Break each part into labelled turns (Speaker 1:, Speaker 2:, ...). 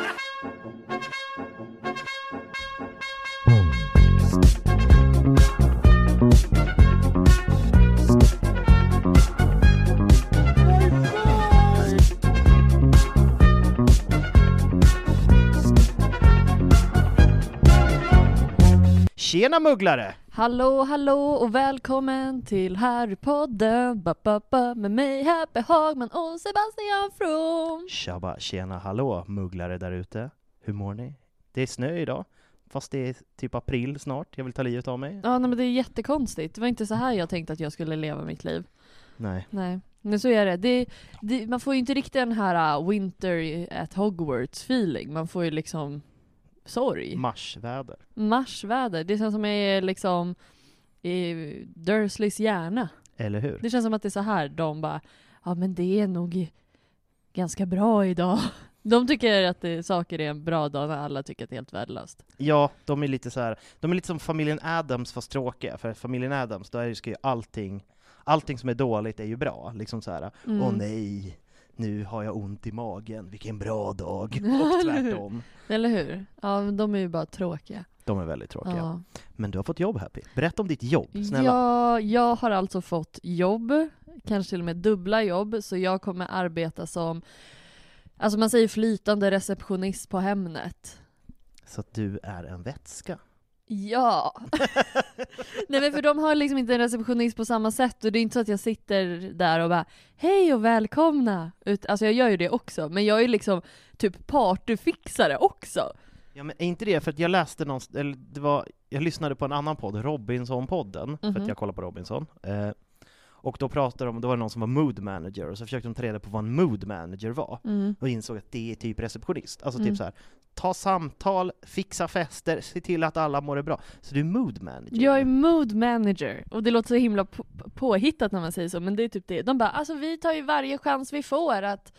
Speaker 1: フフフフ。
Speaker 2: Tjena mugglare!
Speaker 3: Hallå, hallå och välkommen till Harrypodden ba, ba, ba, med mig Happy Hagman och Sebastian From.
Speaker 2: Tjaba, tjena, hallå mugglare där ute. Hur mår ni? Det är snö idag, fast det är typ april snart. Jag vill ta livet av mig.
Speaker 3: Ja, nej, men det är jättekonstigt. Det var inte så här jag tänkte att jag skulle leva mitt liv.
Speaker 2: Nej.
Speaker 3: Nej, men så är det. det, det man får ju inte riktigt den här uh, winter at Hogwarts feeling. Man får ju liksom sorg.
Speaker 2: Marsväder.
Speaker 3: Marsväder. Det känns som jag är liksom i Dursleys hjärna.
Speaker 2: Eller hur?
Speaker 3: Det känns som att det är så här de bara, ja men det är nog ganska bra idag. De tycker att det, saker är en bra dag när alla tycker att det är helt värdelöst.
Speaker 2: Ja, de är lite så här. de är lite som familjen Adams fast tråkiga, för familjen Adams, då är ska ju allting, allting som är dåligt är ju bra, liksom så här.
Speaker 3: Mm.
Speaker 2: åh nej, nu har jag ont i magen, vilken bra dag, och tvärtom.
Speaker 3: Eller hur? Ja, de är ju bara tråkiga.
Speaker 2: De är väldigt tråkiga.
Speaker 3: Ja.
Speaker 2: Men du har fått jobb Happy, berätta om ditt jobb, snälla.
Speaker 3: Ja, jag har alltså fått jobb, kanske till och med dubbla jobb, så jag kommer arbeta som, alltså man säger flytande receptionist på Hemnet.
Speaker 2: Så att du är en vätska.
Speaker 3: Ja! Nej men för de har liksom inte en receptionist på samma sätt och det är inte så att jag sitter där och bara Hej och välkomna! Ut, alltså jag gör ju det också, men jag är liksom typ partyfixare också.
Speaker 2: Ja men är inte det, för att jag läste någonstans, eller det var, jag lyssnade på en annan podd, Robinson-podden, för
Speaker 3: Mhm.
Speaker 2: att jag kollar på Robinson. Eh, och då pratade de, då var det någon som var mood manager, och så försökte de ta reda på vad en mood manager var.
Speaker 3: Mm.
Speaker 2: Och insåg att det är typ receptionist. Alltså
Speaker 3: Mm.
Speaker 2: typ så här. Ta samtal, fixa fester, se till att alla mår bra. Så du är mood manager.
Speaker 3: Jag är mood manager, och det låter så himla på- påhittat när man säger så, men det är typ det. De bara alltså vi tar ju varje chans vi får att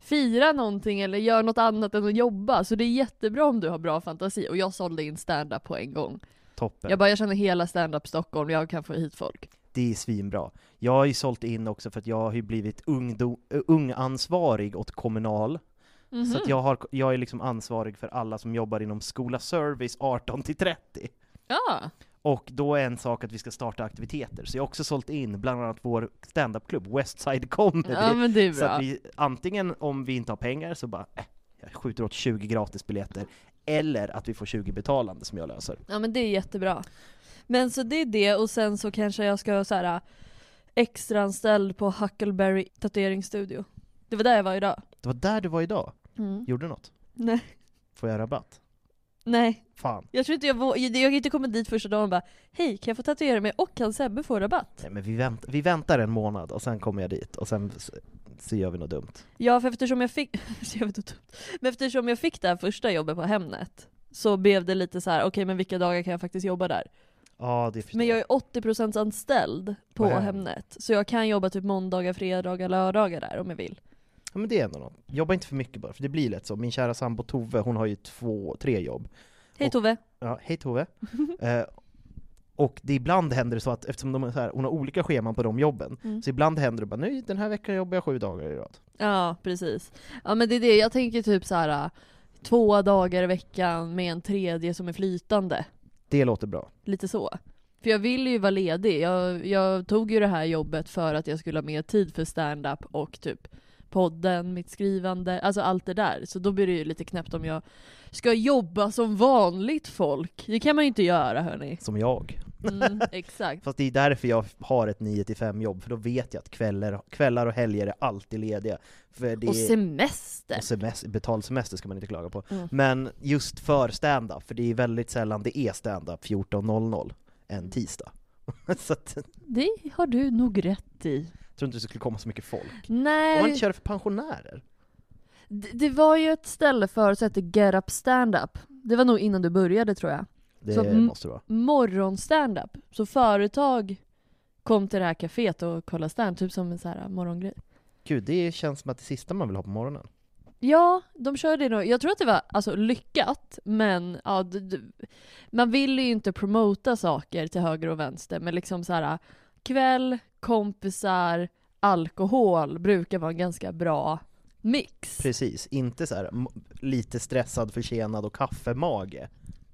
Speaker 3: fira någonting eller göra något annat än att jobba, så det är jättebra om du har bra fantasi. Och jag sålde in stand-up på en gång.
Speaker 2: Toppen.
Speaker 3: Jag bara, jag känner hela stand-up Stockholm, jag kan få hit folk.
Speaker 2: Det är svinbra. Jag har ju sålt in också för att jag har ju blivit ungdo- uh, ungansvarig åt Kommunal.
Speaker 3: Mhm.
Speaker 2: Så att jag, har, jag är liksom ansvarig för alla som jobbar inom skola service 18 till 30.
Speaker 3: Ja.
Speaker 2: Och då är en sak att vi ska starta aktiviteter, så jag har också sålt in bland annat vår standupklubb Westside Comedy.
Speaker 3: Ja,
Speaker 2: Så att vi, antingen om vi inte har pengar så bara, äh, jag skjuter åt 20 gratisbiljetter, eller att vi får 20 betalande som jag löser.
Speaker 3: Ja men det är jättebra. Men så det är det, och sen så kanske jag ska så här extraanställd på Huckleberry tatueringsstudio. Det var där jag var idag.
Speaker 2: Det var där du var idag.
Speaker 3: Mm.
Speaker 2: Gjorde du något?
Speaker 3: Nej.
Speaker 2: Får jag rabatt?
Speaker 3: Nej.
Speaker 2: Fan.
Speaker 3: Jag tror inte jag vågar, jag har inte kommit dit första dagen och bara Hej, kan jag få tatuera mig och kan Sebbe få rabatt?
Speaker 2: Nej men vi, vänt, vi väntar en månad och sen kommer jag dit och sen så gör vi något dumt.
Speaker 3: Ja, för eftersom jag fick, så jag vet inte, men eftersom jag fick det här första jobbet på Hemnet så blev det lite så här: okej men vilka dagar kan jag faktiskt jobba där?
Speaker 2: Ja, det förstår
Speaker 3: Men jag är 80% anställd på
Speaker 2: På Hem-
Speaker 3: Hemnet, så jag kan jobba typ måndagar, fredagar, lördagar där om jag vill.
Speaker 2: Ja men det är ändå något. Jobba inte för mycket bara, för det blir lätt så. Min kära sambo Tove, hon har ju två, tre jobb.
Speaker 3: Hej
Speaker 2: Och-
Speaker 3: Tove!
Speaker 2: Ja, hej Tove. eh, och det ibland händer det så att eftersom de är så här, hon har olika scheman på de jobben,
Speaker 3: Mm.
Speaker 2: så ibland händer det bara nej den här veckan jobbar jag sju dagar i rad.
Speaker 3: Ja, precis. Ja men det är det, jag tänker typ så här två dagar i veckan med en tredje som är flytande.
Speaker 2: Det låter bra.
Speaker 3: Lite så. För jag vill ju vara ledig. Jag, jag tog ju det här jobbet för att jag skulle ha mer tid för stand-up och typ podden, mitt skrivande, alltså allt det där. Så då blir det ju lite knäppt om jag ska jobba som vanligt folk. Det kan man ju inte göra hörni.
Speaker 2: Som jag.
Speaker 3: Mm, exakt.
Speaker 2: Fast det är därför jag har ett 9-5 jobb, för då vet jag att kvällar, kvällar och helger är alltid lediga. För det
Speaker 3: Och semester.
Speaker 2: och semester, betald semester ska man inte klaga på.
Speaker 3: Mm.
Speaker 2: Men just för stand-up, för det är väldigt sällan det är stand-up 14.00
Speaker 3: Mm.
Speaker 2: en tisdag. så att,
Speaker 3: Det har du nog rätt i.
Speaker 2: tror inte det skulle komma så mycket folk.
Speaker 3: Nej.
Speaker 2: Om man inte kör för pensionärer?
Speaker 3: Det, det var ju ett ställe förut som hette Get Up Stand Up. Det var nog innan du började tror jag.
Speaker 2: Det
Speaker 3: Så,
Speaker 2: måste det vara.
Speaker 3: Morgon-stand-up. Så företag kom till det här kaféet och kollade stand, typ som en så här morgongrej.
Speaker 2: Gud, det känns som att det sista man vill ha på morgonen.
Speaker 3: Ja, de körde det nog. Jag tror att det var alltså, lyckat, men ja, man vill ju inte promota saker till höger och vänster, men liksom så här kväll, kompisar, alkohol brukar vara en ganska bra mix.
Speaker 2: Precis, inte så här lite stressad, försenad och kaffemage.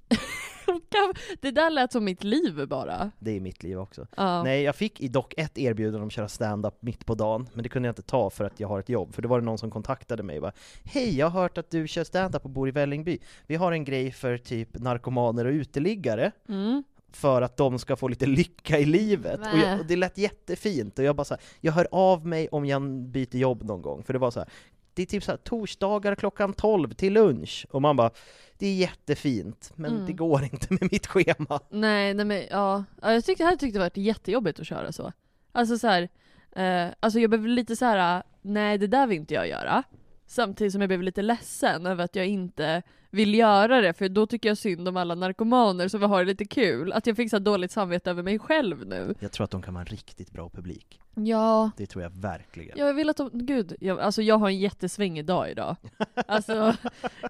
Speaker 3: det där lät som mitt liv bara.
Speaker 2: Det är mitt liv också.
Speaker 3: Ja.
Speaker 2: Nej, jag fick i dock ett erbjudande om att köra stand-up mitt på dagen, men det kunde jag inte ta för att jag har ett jobb. För det var det någon som kontaktade mig och bara Hej, jag har hört att du kör stand-up och bor i Vällingby. Vi har en grej för typ narkomaner och uteliggare,
Speaker 3: Mm.
Speaker 2: För att de ska få lite lycka i livet. Och, jag, och det lät jättefint, och jag bara så här, jag hör av mig om jag byter jobb någon gång. För det var så här, det är typ så här, torsdagar klockan 12 till lunch, och man bara det är jättefint, men
Speaker 3: Mm.
Speaker 2: det går inte med mitt schema.
Speaker 3: Nej, nej men ja. ja jag tyckte, jag hade tyckt det varit jättejobbigt att köra så. Alltså så här, eh, alltså jag blev lite så här: nej det där vill inte jag göra. Samtidigt som jag blev lite ledsen över att jag inte vill göra det, för då tycker jag synd om alla narkomaner som vill ha det lite kul. Att jag fick så dåligt samvete över mig själv nu.
Speaker 2: Jag tror att de kan vara en riktigt bra publik.
Speaker 3: Ja,
Speaker 2: Det tror jag verkligen.
Speaker 3: jag vill att de, gud, jag, alltså jag har en jättesvängig dag idag. Alltså,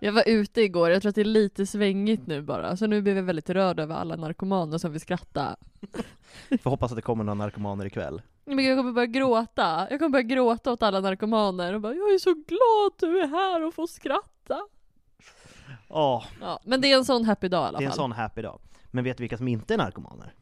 Speaker 3: jag var ute igår, jag tror att det är lite svängigt nu bara. Så nu blev jag väldigt rörd över alla narkomaner som vill skratta.
Speaker 2: Får hoppas att det kommer några narkomaner ikväll.
Speaker 3: Men jag kommer börja gråta. Jag kommer börja gråta åt alla narkomaner och bara Jag är så glad att du är här och får skratta.
Speaker 2: Ja,
Speaker 3: Ja, men det är en sån happy dag i alla
Speaker 2: det är
Speaker 3: fall.
Speaker 2: en sån happy dag. Men vet du vilka som inte är narkomaner?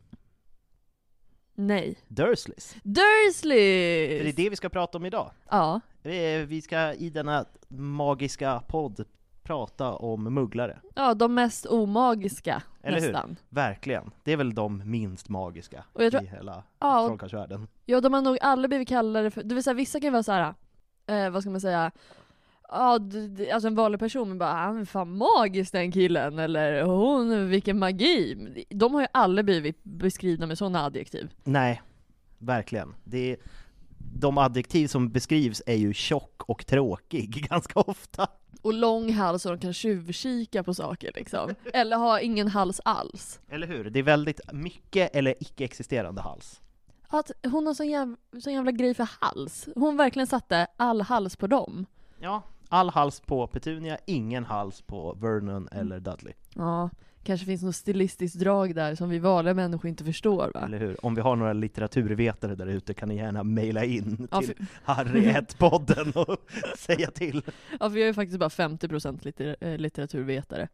Speaker 3: Nej.
Speaker 2: Dursleys. För det
Speaker 3: Dursleys!
Speaker 2: är det vi ska prata om idag.
Speaker 3: Ja.
Speaker 2: Vi vi ska i denna magiska podd prata om mugglare.
Speaker 3: ja, de mest omagiska
Speaker 2: Eller hur?
Speaker 3: nästan.
Speaker 2: Verkligen. Det är väl de minst magiska
Speaker 3: Och jag tror-
Speaker 2: i hela
Speaker 3: Ja,
Speaker 2: trollkarlsvärlden.
Speaker 3: ja, de har nog alla blivit kallade för, det vill säga vissa kan ju vara så här. Eh, vad ska man säga? Ja, alltså en vanlig person men bara han är fan magisk den killen, eller hon, vilken magi. De har ju aldrig blivit beskrivna med sådana adjektiv.
Speaker 2: Nej, verkligen. Det är, de adjektiv som beskrivs är ju tjock och tråkig ganska ofta.
Speaker 3: Och lång hals så de kan tjuvkika på saker liksom. Eller ha ingen hals alls.
Speaker 2: Eller hur? Det är väldigt mycket eller icke-existerande hals.
Speaker 3: Att hon har sån jävla, sån jävla grej för hals. Hon verkligen satte all hals på dem.
Speaker 2: Ja, all hals på Petunia, ingen hals på Vernon eller Dudley.
Speaker 3: Ja, kanske finns något stilistiskt drag där som vi vanliga människor inte förstår va?
Speaker 2: Eller hur? Om vi har några litteraturvetare där ute kan ni gärna mejla in
Speaker 3: Ja,
Speaker 2: till
Speaker 3: för,
Speaker 2: Harry 1-podden och säga till.
Speaker 3: ja, för jag är faktiskt bara 50% litter, eh, litteraturvetare.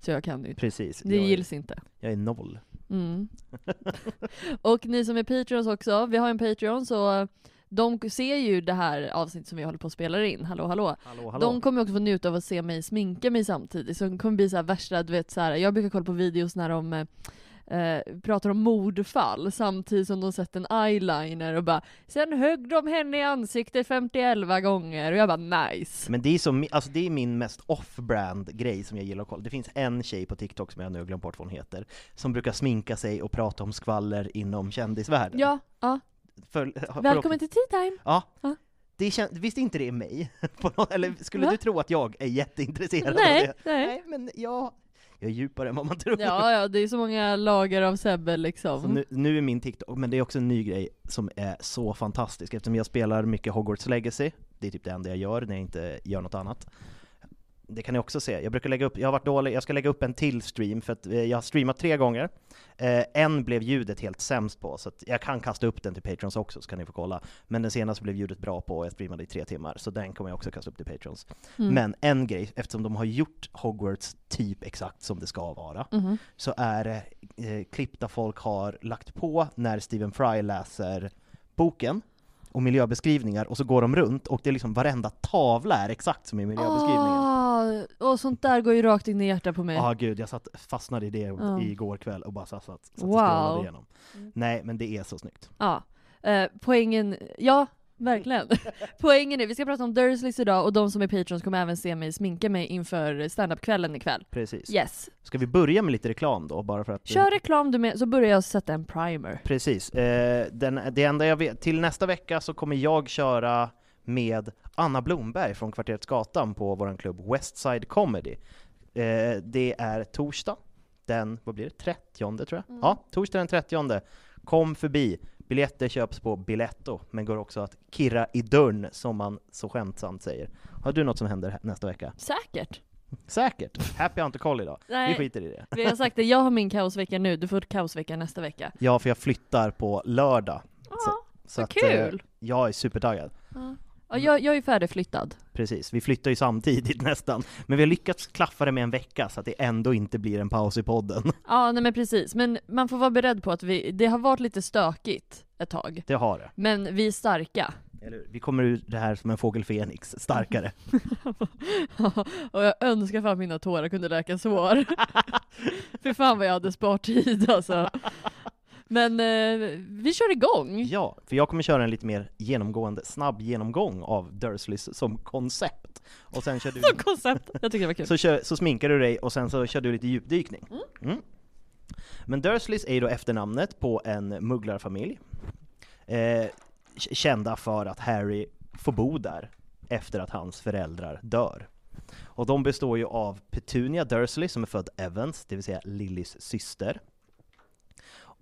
Speaker 3: Så jag kan ju
Speaker 2: Precis,
Speaker 3: Det
Speaker 2: jag, är,
Speaker 3: gills inte.
Speaker 2: jag är noll.
Speaker 3: Mm. och ni som är Patreons också, vi har en Patreon så de ser ju det här avsnittet som vi håller på att spela in, hallå hallå.
Speaker 2: Hallå, hallå.
Speaker 3: De kommer också få njuta av att se mig sminka mig samtidigt, så de kommer bli så här värsta, du vet så här, jag brukar kolla på videos när de eh, eh, pratar om mordfall samtidigt som de sett en eyeliner och bara Sen högg de henne i ansiktet 51 gånger och jag bara nice.
Speaker 2: Men det är, så, alltså det är min mest off-brand grej som jag gillar att kolla. Det finns en tjej på TikTok som jag nu har glömt bort vad hon heter, som brukar sminka sig och prata om skvaller inom kändisvärlden.
Speaker 3: Ja, ja.
Speaker 2: För,
Speaker 3: Välkommen till Tea Time!
Speaker 2: Ja.
Speaker 3: Ja.
Speaker 2: Det kän, visst inte det är mig? Eller skulle
Speaker 3: Va?
Speaker 2: du tro att jag är jätteintresserad
Speaker 3: Nej,
Speaker 2: av det?
Speaker 3: nej.
Speaker 2: Nej, men jag, jag är djupare än vad man tror.
Speaker 3: Ja, ja, det är så många lager av Sebbe liksom.
Speaker 2: Nu, nu är min TikTok, men det är också en ny grej som är så fantastisk eftersom jag spelar mycket Hogwarts Legacy Det är typ det enda jag gör när jag inte gör något annat. Det kan ni också se. Jag brukar lägga upp, jag har varit dålig, jag ska lägga upp en till stream för att eh, jag har streamat tre gånger. Eh, en blev ljudet helt sämst på, så jag kan kasta upp den till Patrons också så kan ni få kolla. Men den senaste blev ljudet bra på och jag streamade i tre timmar, så den kommer jag också kasta upp till Patrons.
Speaker 3: Mm.
Speaker 2: Men en grej, eftersom de har gjort Hogwarts typ exakt som det ska vara,
Speaker 3: Mhm.
Speaker 2: så är det eh, klipp där folk har lagt på när Stephen Fry läser boken och miljöbeskrivningar och så går de runt och det är liksom varenda tavla är exakt som i miljöbeskrivningen.
Speaker 3: Ah, och sånt där går ju rakt in i hjärtat på mig.
Speaker 2: Ja ah, gud, jag satt, fastnade i det
Speaker 3: Ja.
Speaker 2: igår kväll och bara satt, satt, satt och
Speaker 3: Wow.
Speaker 2: scrollade igenom.
Speaker 3: Mm.
Speaker 2: Nej, men det är så snyggt.
Speaker 3: Ja. Eh, poängen, ja verkligen. poängen är, vi ska prata om Dursleys idag och de som är patrons kommer även se mig sminka mig inför standup-kvällen ikväll.
Speaker 2: Precis.
Speaker 3: Yes.
Speaker 2: Ska vi börja med lite reklam då, bara för att...
Speaker 3: Kör reklam du med, så börjar jag sätta en primer.
Speaker 2: Precis. Eh, den, det enda jag vet, till nästa vecka så kommer jag köra med Anna Blomberg från Kvarteret Gatan på vår klubb Westside Comedy. Eh, det är torsdag, den, vad blir det, 30 tror jag?
Speaker 3: Mm.
Speaker 2: Ja, torsdag den 30 Kom förbi. Biljetter köps på Biletto, men går också att kirra i dörren, som man så skämtsamt säger. Har du något som händer nästa vecka?
Speaker 3: Säkert.
Speaker 2: Säkert! Happy har inte koll idag. Vi
Speaker 3: Nej,
Speaker 2: skiter i det.
Speaker 3: vi har sagt det, jag har min kaosvecka nu, du får kaosvecka nästa vecka.
Speaker 2: Ja, för jag flyttar på lördag.
Speaker 3: Ja,
Speaker 2: Så
Speaker 3: vad
Speaker 2: att, eh,
Speaker 3: kul!
Speaker 2: jag är supertaggad.
Speaker 3: Ja. Ja, jag, jag är färdigflyttad.
Speaker 2: Precis, vi flyttar ju samtidigt nästan. Men vi har lyckats klaffa det med en vecka så att det ändå inte blir en paus i podden.
Speaker 3: Ja, nej men precis. Men man får vara beredd på att vi, det har varit lite stökigt ett tag.
Speaker 2: Det har det.
Speaker 3: Men vi är starka.
Speaker 2: Eller? Vi kommer ur det här som en fågel Fenix, starkare.
Speaker 3: och jag önskar fan mina tårar kunde läka sår. För fan vad jag hade spartid alltså. Men eh, vi kör igång!
Speaker 2: Ja, för jag kommer köra en lite mer genomgående, snabb genomgång av Dursleys som koncept. Och sen kör du...
Speaker 3: Som koncept! Jag tycker det var kul.
Speaker 2: Så, kör, så sminkar du dig och sen så kör du lite djupdykning. Mm. Men Dursleys är ju då efternamnet på en mugglarfamilj. Eh, kända för att Harry får bo där efter att hans föräldrar dör. Och de består ju av Petunia Dursley som är född Evans, det vill säga Lillys syster.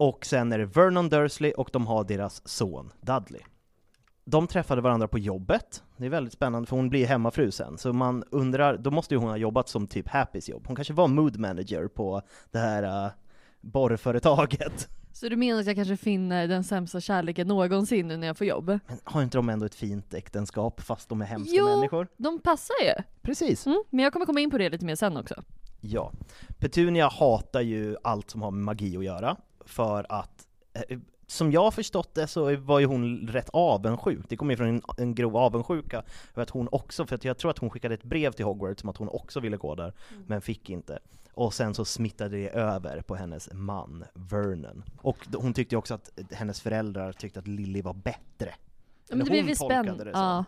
Speaker 2: Och sen är det Vernon Dursley och de har deras son Dudley. De träffade varandra på jobbet. Det är väldigt spännande för hon blir hemmafru sen, så man undrar, då måste ju hon ha jobbat som typ Happys jobb. Hon kanske var mood manager på det här uh, borrföretaget.
Speaker 3: Så du menar att jag kanske finner den sämsta kärleken någonsin nu när jag får jobb?
Speaker 2: Men har inte de ändå ett fint äktenskap fast de är hemska
Speaker 3: Jo.
Speaker 2: människor?
Speaker 3: De passar ju!
Speaker 2: Precis.
Speaker 3: Mm, men jag kommer komma in på det lite mer sen också.
Speaker 2: Ja. Petunia hatar ju allt som har med magi att göra, för att eh, som jag förstått det så var ju hon rätt avundsjuk, det kommer ju från en, en grov avundsjuka, för att hon också, för att jag tror att hon skickade ett brev till Hogwarts om att hon också ville gå där, men fick inte. Och sen så smittade det över på hennes man, Vernon. Och hon tyckte också att hennes föräldrar tyckte att Lily var bättre.
Speaker 3: Ja,
Speaker 2: Eller
Speaker 3: men det blir väl spännande. Ja.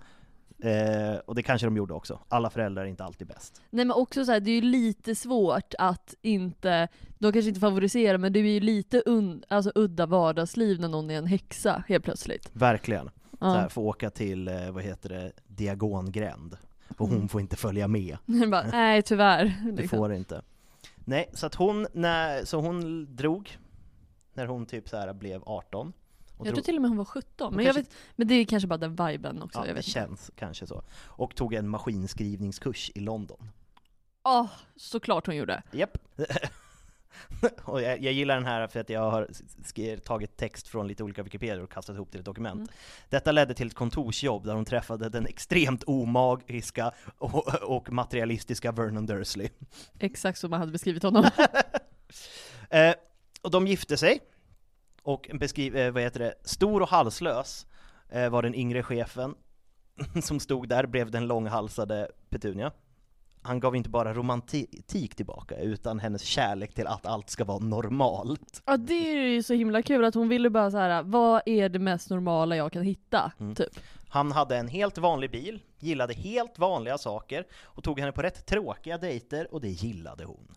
Speaker 2: Eh, och det kanske de gjorde också. Alla föräldrar är inte alltid bäst.
Speaker 3: Nej men också så här, det är ju lite svårt att inte, de kanske inte favoriserar men det är ju lite un, alltså udda vardagsliv när någon är en häxa helt plötsligt.
Speaker 2: Verkligen. Så här,
Speaker 3: Ja.
Speaker 2: få åka till, eh, vad heter det, Diagongränd. Och hon
Speaker 3: Mm.
Speaker 2: får inte följa med.
Speaker 3: bara, nej tyvärr.
Speaker 2: Det
Speaker 3: liksom.
Speaker 2: får inte. Nej, så att hon, när, så hon drog när hon typ så här blev 18.
Speaker 3: Jag tror till och med hon var 17,
Speaker 2: Hon
Speaker 3: men,
Speaker 2: kanske-
Speaker 3: vet, men det är kanske bara den viben också.
Speaker 2: ja,
Speaker 3: jag
Speaker 2: det
Speaker 3: vet inte.
Speaker 2: känns kanske så. Och tog en maskinskrivningskurs i London.
Speaker 3: Åh, såklart hon gjorde.
Speaker 2: Japp. och jag, jag gillar den här för att jag har tagit text från lite olika Wikipedia och kastat ihop till ett dokument.
Speaker 3: Mm.
Speaker 2: Detta ledde till ett kontorsjobb där hon träffade den extremt omagiska och, och materialistiska Vernon Dursley.
Speaker 3: Exakt som man hade beskrivit honom.
Speaker 2: Eh, och de gifte sig, och beskriv, eh, vad heter det, stor och halslös eh, var den yngre chefen som stod där bredvid den långhalsade Petunia. Han gav inte bara romantik tillbaka, utan hennes kärlek till att allt ska vara normalt.
Speaker 3: ja det är ju så himla kul att hon ville bara så här: vad är det mest normala jag kan hitta?
Speaker 2: Mm.
Speaker 3: Typ.
Speaker 2: Han hade en helt vanlig bil, gillade helt vanliga saker och tog henne på rätt tråkiga dejter och det gillade hon.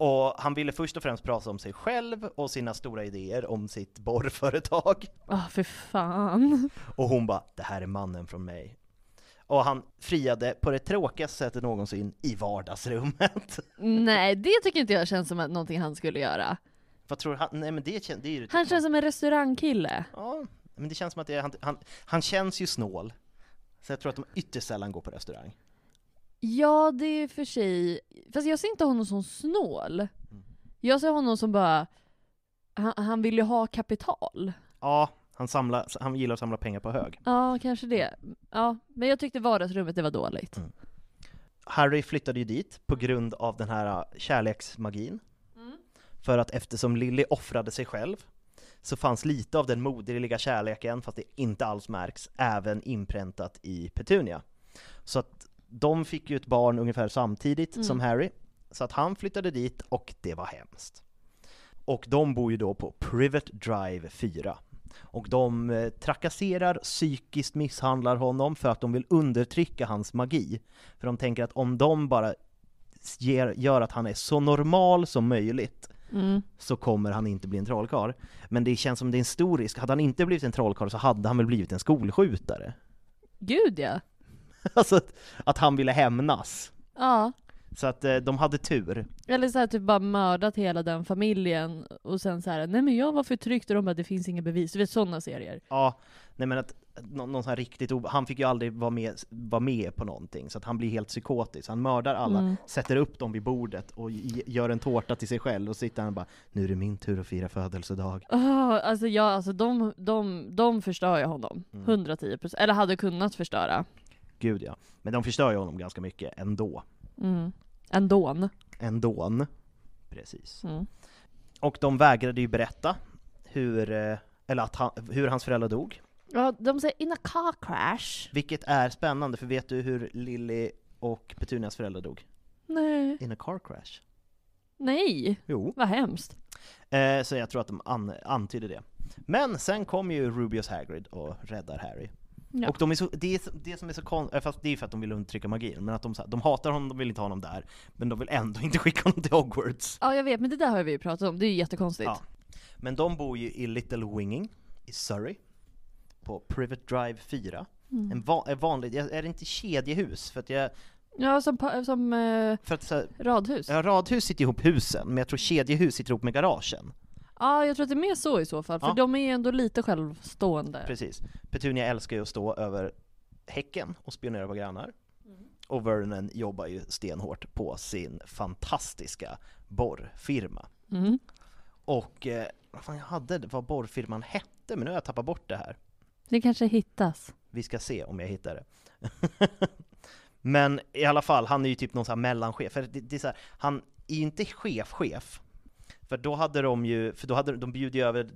Speaker 2: Och han ville först och främst prata om sig själv och sina stora idéer om sitt borrföretag.
Speaker 3: Ah för fan.
Speaker 2: Och hon bara, det här är mannen från mig. Och han friade på det tråkigaste sättet någonsin i vardagsrummet.
Speaker 3: Nej det tycker inte jag känns som att någonting han skulle göra.
Speaker 2: Vad tror han, nej men det, kän- det är ju
Speaker 3: Han känns som en restaurangkille.
Speaker 2: Ja, men det känns som att det är, han, han, han känns ju snål. Så jag tror att de ytterst sällan går på restaurang.
Speaker 3: Ja, det är för sig... Fast jag ser inte honom som snål.
Speaker 2: Mm.
Speaker 3: Jag ser honom som bara... Han, han vill ju ha kapital.
Speaker 2: Ja, han, samlar, han gillar att samla pengar på hög.
Speaker 3: Ja, kanske det. Ja, men jag tyckte vardagsrummet, det var dåligt.
Speaker 2: Mm. Harry flyttade ju dit på grund av den här äh, kärleksmagin.
Speaker 3: Mm.
Speaker 2: För att eftersom Lily offrade sig själv så fanns lite av den moderliga kärleken, fast det inte alls märks, även inpräntat i Petunia. Så att de fick ju ett barn ungefär samtidigt
Speaker 3: Mm.
Speaker 2: som Harry, så att han flyttade dit och det var hemskt. Och de bor ju då på Privet Drive 4. Och de eh, trakasserar, psykiskt misshandlar honom för att de vill undertrycka hans magi. För de tänker att om de bara ger, gör att han är så normal som möjligt
Speaker 3: Mm.
Speaker 2: så kommer han inte bli en trollkarl. Men det känns som det är en stor risk. Hade han inte blivit en trollkarl så hade han väl blivit en skolskjutare.
Speaker 3: Gud ja.
Speaker 2: alltså att, att han ville hämnas.
Speaker 3: Ja.
Speaker 2: Så att eh, de hade tur.
Speaker 3: Eller så här, typ bara mördat hela den familjen och sen så här, nej men jag var förtryckt och de bara det finns inga bevis. Du vet sådana serier.
Speaker 2: Ja, nej men att någon, någon sån här riktigt han fick ju aldrig vara med, vara med på någonting, så att han blir helt psykotisk. Han mördar alla,
Speaker 3: Mm.
Speaker 2: sätter upp dem vid bordet och gör en tårta till sig själv och sitter han och bara Nu är det min tur att fira födelsedag.
Speaker 3: Oh, alltså ja, alltså de, de, de förstör ju honom.
Speaker 2: Mm.
Speaker 3: 110%. Eller hade kunnat förstöra.
Speaker 2: Gud ja. Men de förstör ju honom ganska mycket ändå.
Speaker 3: Mm. Ändå.
Speaker 2: Ändå. Precis.
Speaker 3: Mm.
Speaker 2: Och de vägrade ju berätta hur, eh, eller att han, hur hans föräldrar dog.
Speaker 3: Ja, de säger 'in a car crash'
Speaker 2: Vilket är spännande, för vet du hur Lily och Petunias föräldrar dog?
Speaker 3: Nej.
Speaker 2: In a car crash.
Speaker 3: Nej,
Speaker 2: Jo.
Speaker 3: vad hemskt.
Speaker 2: Eh, så jag tror att de an, antyder det. Men sen kommer ju Rubius Hagrid och räddar Harry.
Speaker 3: Ja.
Speaker 2: Och de är så, det, är, det som är så konstigt, fast det är för att de vill undertrycka magin, men att de, de hatar honom, de vill inte ha honom där, men de vill ändå inte skicka honom till Hogwarts.
Speaker 3: Ja jag vet, men det där har vi ju pratat om, det är ju jättekonstigt.
Speaker 2: Ja. Men de bor ju i Little Winging i Surrey, på Privet Drive 4.
Speaker 3: Mm.
Speaker 2: En, va, en vanlig, är det inte kedjehus? För att jag,
Speaker 3: Ja, som, som eh,
Speaker 2: för att så
Speaker 3: radhus. Ja.
Speaker 2: ja, radhus sitter ihop husen, men jag tror kedjehus sitter ihop med garagen.
Speaker 3: Jag tror att det är mer så i så fall, för
Speaker 2: Ja.
Speaker 3: de är ju ändå lite självstående.
Speaker 2: Precis. Petunia älskar ju att stå över häcken och spionera på grannar. Och Vernon jobbar ju stenhårt på sin fantastiska borrfirma.
Speaker 3: Mm.
Speaker 2: Och eh, vad fan jag hade, vad borrfirman hette, men nu har jag tappat bort det här.
Speaker 3: Det kanske hittas.
Speaker 2: Vi ska se om jag hittar det. men i alla fall, han är ju typ någon sån här mellanchef. För det, det är så här, han är ju inte chef-chef. För då hade de ju, för då hade de bjudit över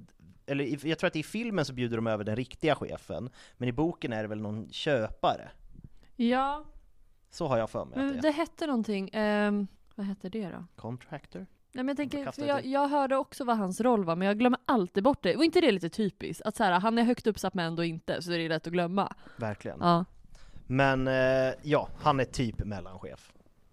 Speaker 2: eller jag tror att i filmen så bjuder de över den riktiga chefen, men i boken är det väl någon köpare?
Speaker 3: Ja,
Speaker 2: Så har jag för mig att
Speaker 3: men
Speaker 2: det är.
Speaker 3: det hette någonting, ehm, vad hette det då?
Speaker 2: Contractor?
Speaker 3: Nej men jag tänker, för
Speaker 2: det
Speaker 3: jag, jag hörde också vad hans roll var, men jag glömmer alltid bort det. Och inte det lite typiskt? Att så här, han är högt uppsatt men ändå inte, så det är lätt att glömma.
Speaker 2: Verkligen.
Speaker 3: Ja.
Speaker 2: Men eh, ja, han är typ mellanchef.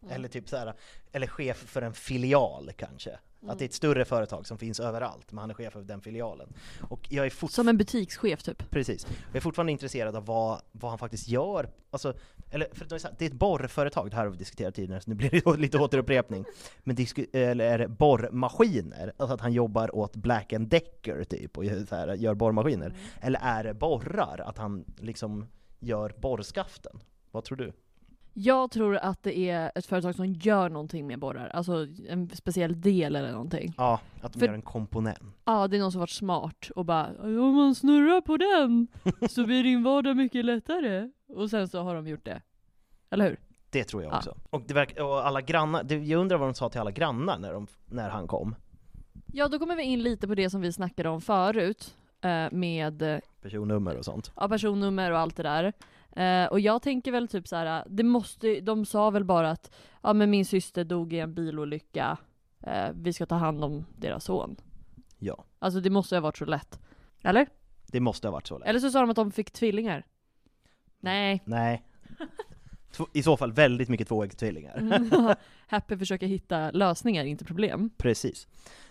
Speaker 2: Eller typ så här, eller chef för en filial kanske. Att det är ett större företag som finns överallt, men han är chef för den filialen. Och jag är fort-
Speaker 3: Som en butikschef typ.
Speaker 2: Precis. Jag är fortfarande intresserad av vad, vad han faktiskt gör. Alltså, eller, för det är ett borrföretag, det här har vi diskuterat tidigare, så nu blir det lite återupprepning. Men disku, eller är det borrmaskiner? Alltså att han jobbar åt Black and Decker typ, och gör, så här, gör borrmaskiner. Eller är det borrar? Att han liksom gör borrskaften? Vad tror du?
Speaker 3: Jag tror att det är ett företag som gör någonting med borrar, alltså en speciell del eller någonting.
Speaker 2: Ja, att de
Speaker 3: För-
Speaker 2: gör en komponent.
Speaker 3: Ja, det är någon som varit smart och bara om man snurrar på den så blir din vardag mycket lättare. Och sen så har de gjort det. Eller hur?
Speaker 2: Det tror jag
Speaker 3: Ja.
Speaker 2: också. Och, det verk, och alla grannar, det, jag undrar vad de sa till alla grannar när, de, när han kom.
Speaker 3: Ja, då kommer vi in lite på det som vi snackade om förut eh, med eh,
Speaker 2: Personnummer och sånt.
Speaker 3: ja, personnummer och allt det där. Eh, och jag tänker väl typ så här, det måste, de sa väl bara att ja men min syster dog i en bilolycka, eh, vi ska ta hand om deras son.
Speaker 2: Ja.
Speaker 3: Alltså det måste ha varit så lätt. Eller?
Speaker 2: Det måste ha varit så lätt.
Speaker 3: Eller så sa de att de fick tvillingar. Nej.
Speaker 2: Nej. I så fall väldigt mycket tvåäggstvillingar.
Speaker 3: Mm. Happy försöker hitta lösningar, inte problem.
Speaker 2: Precis.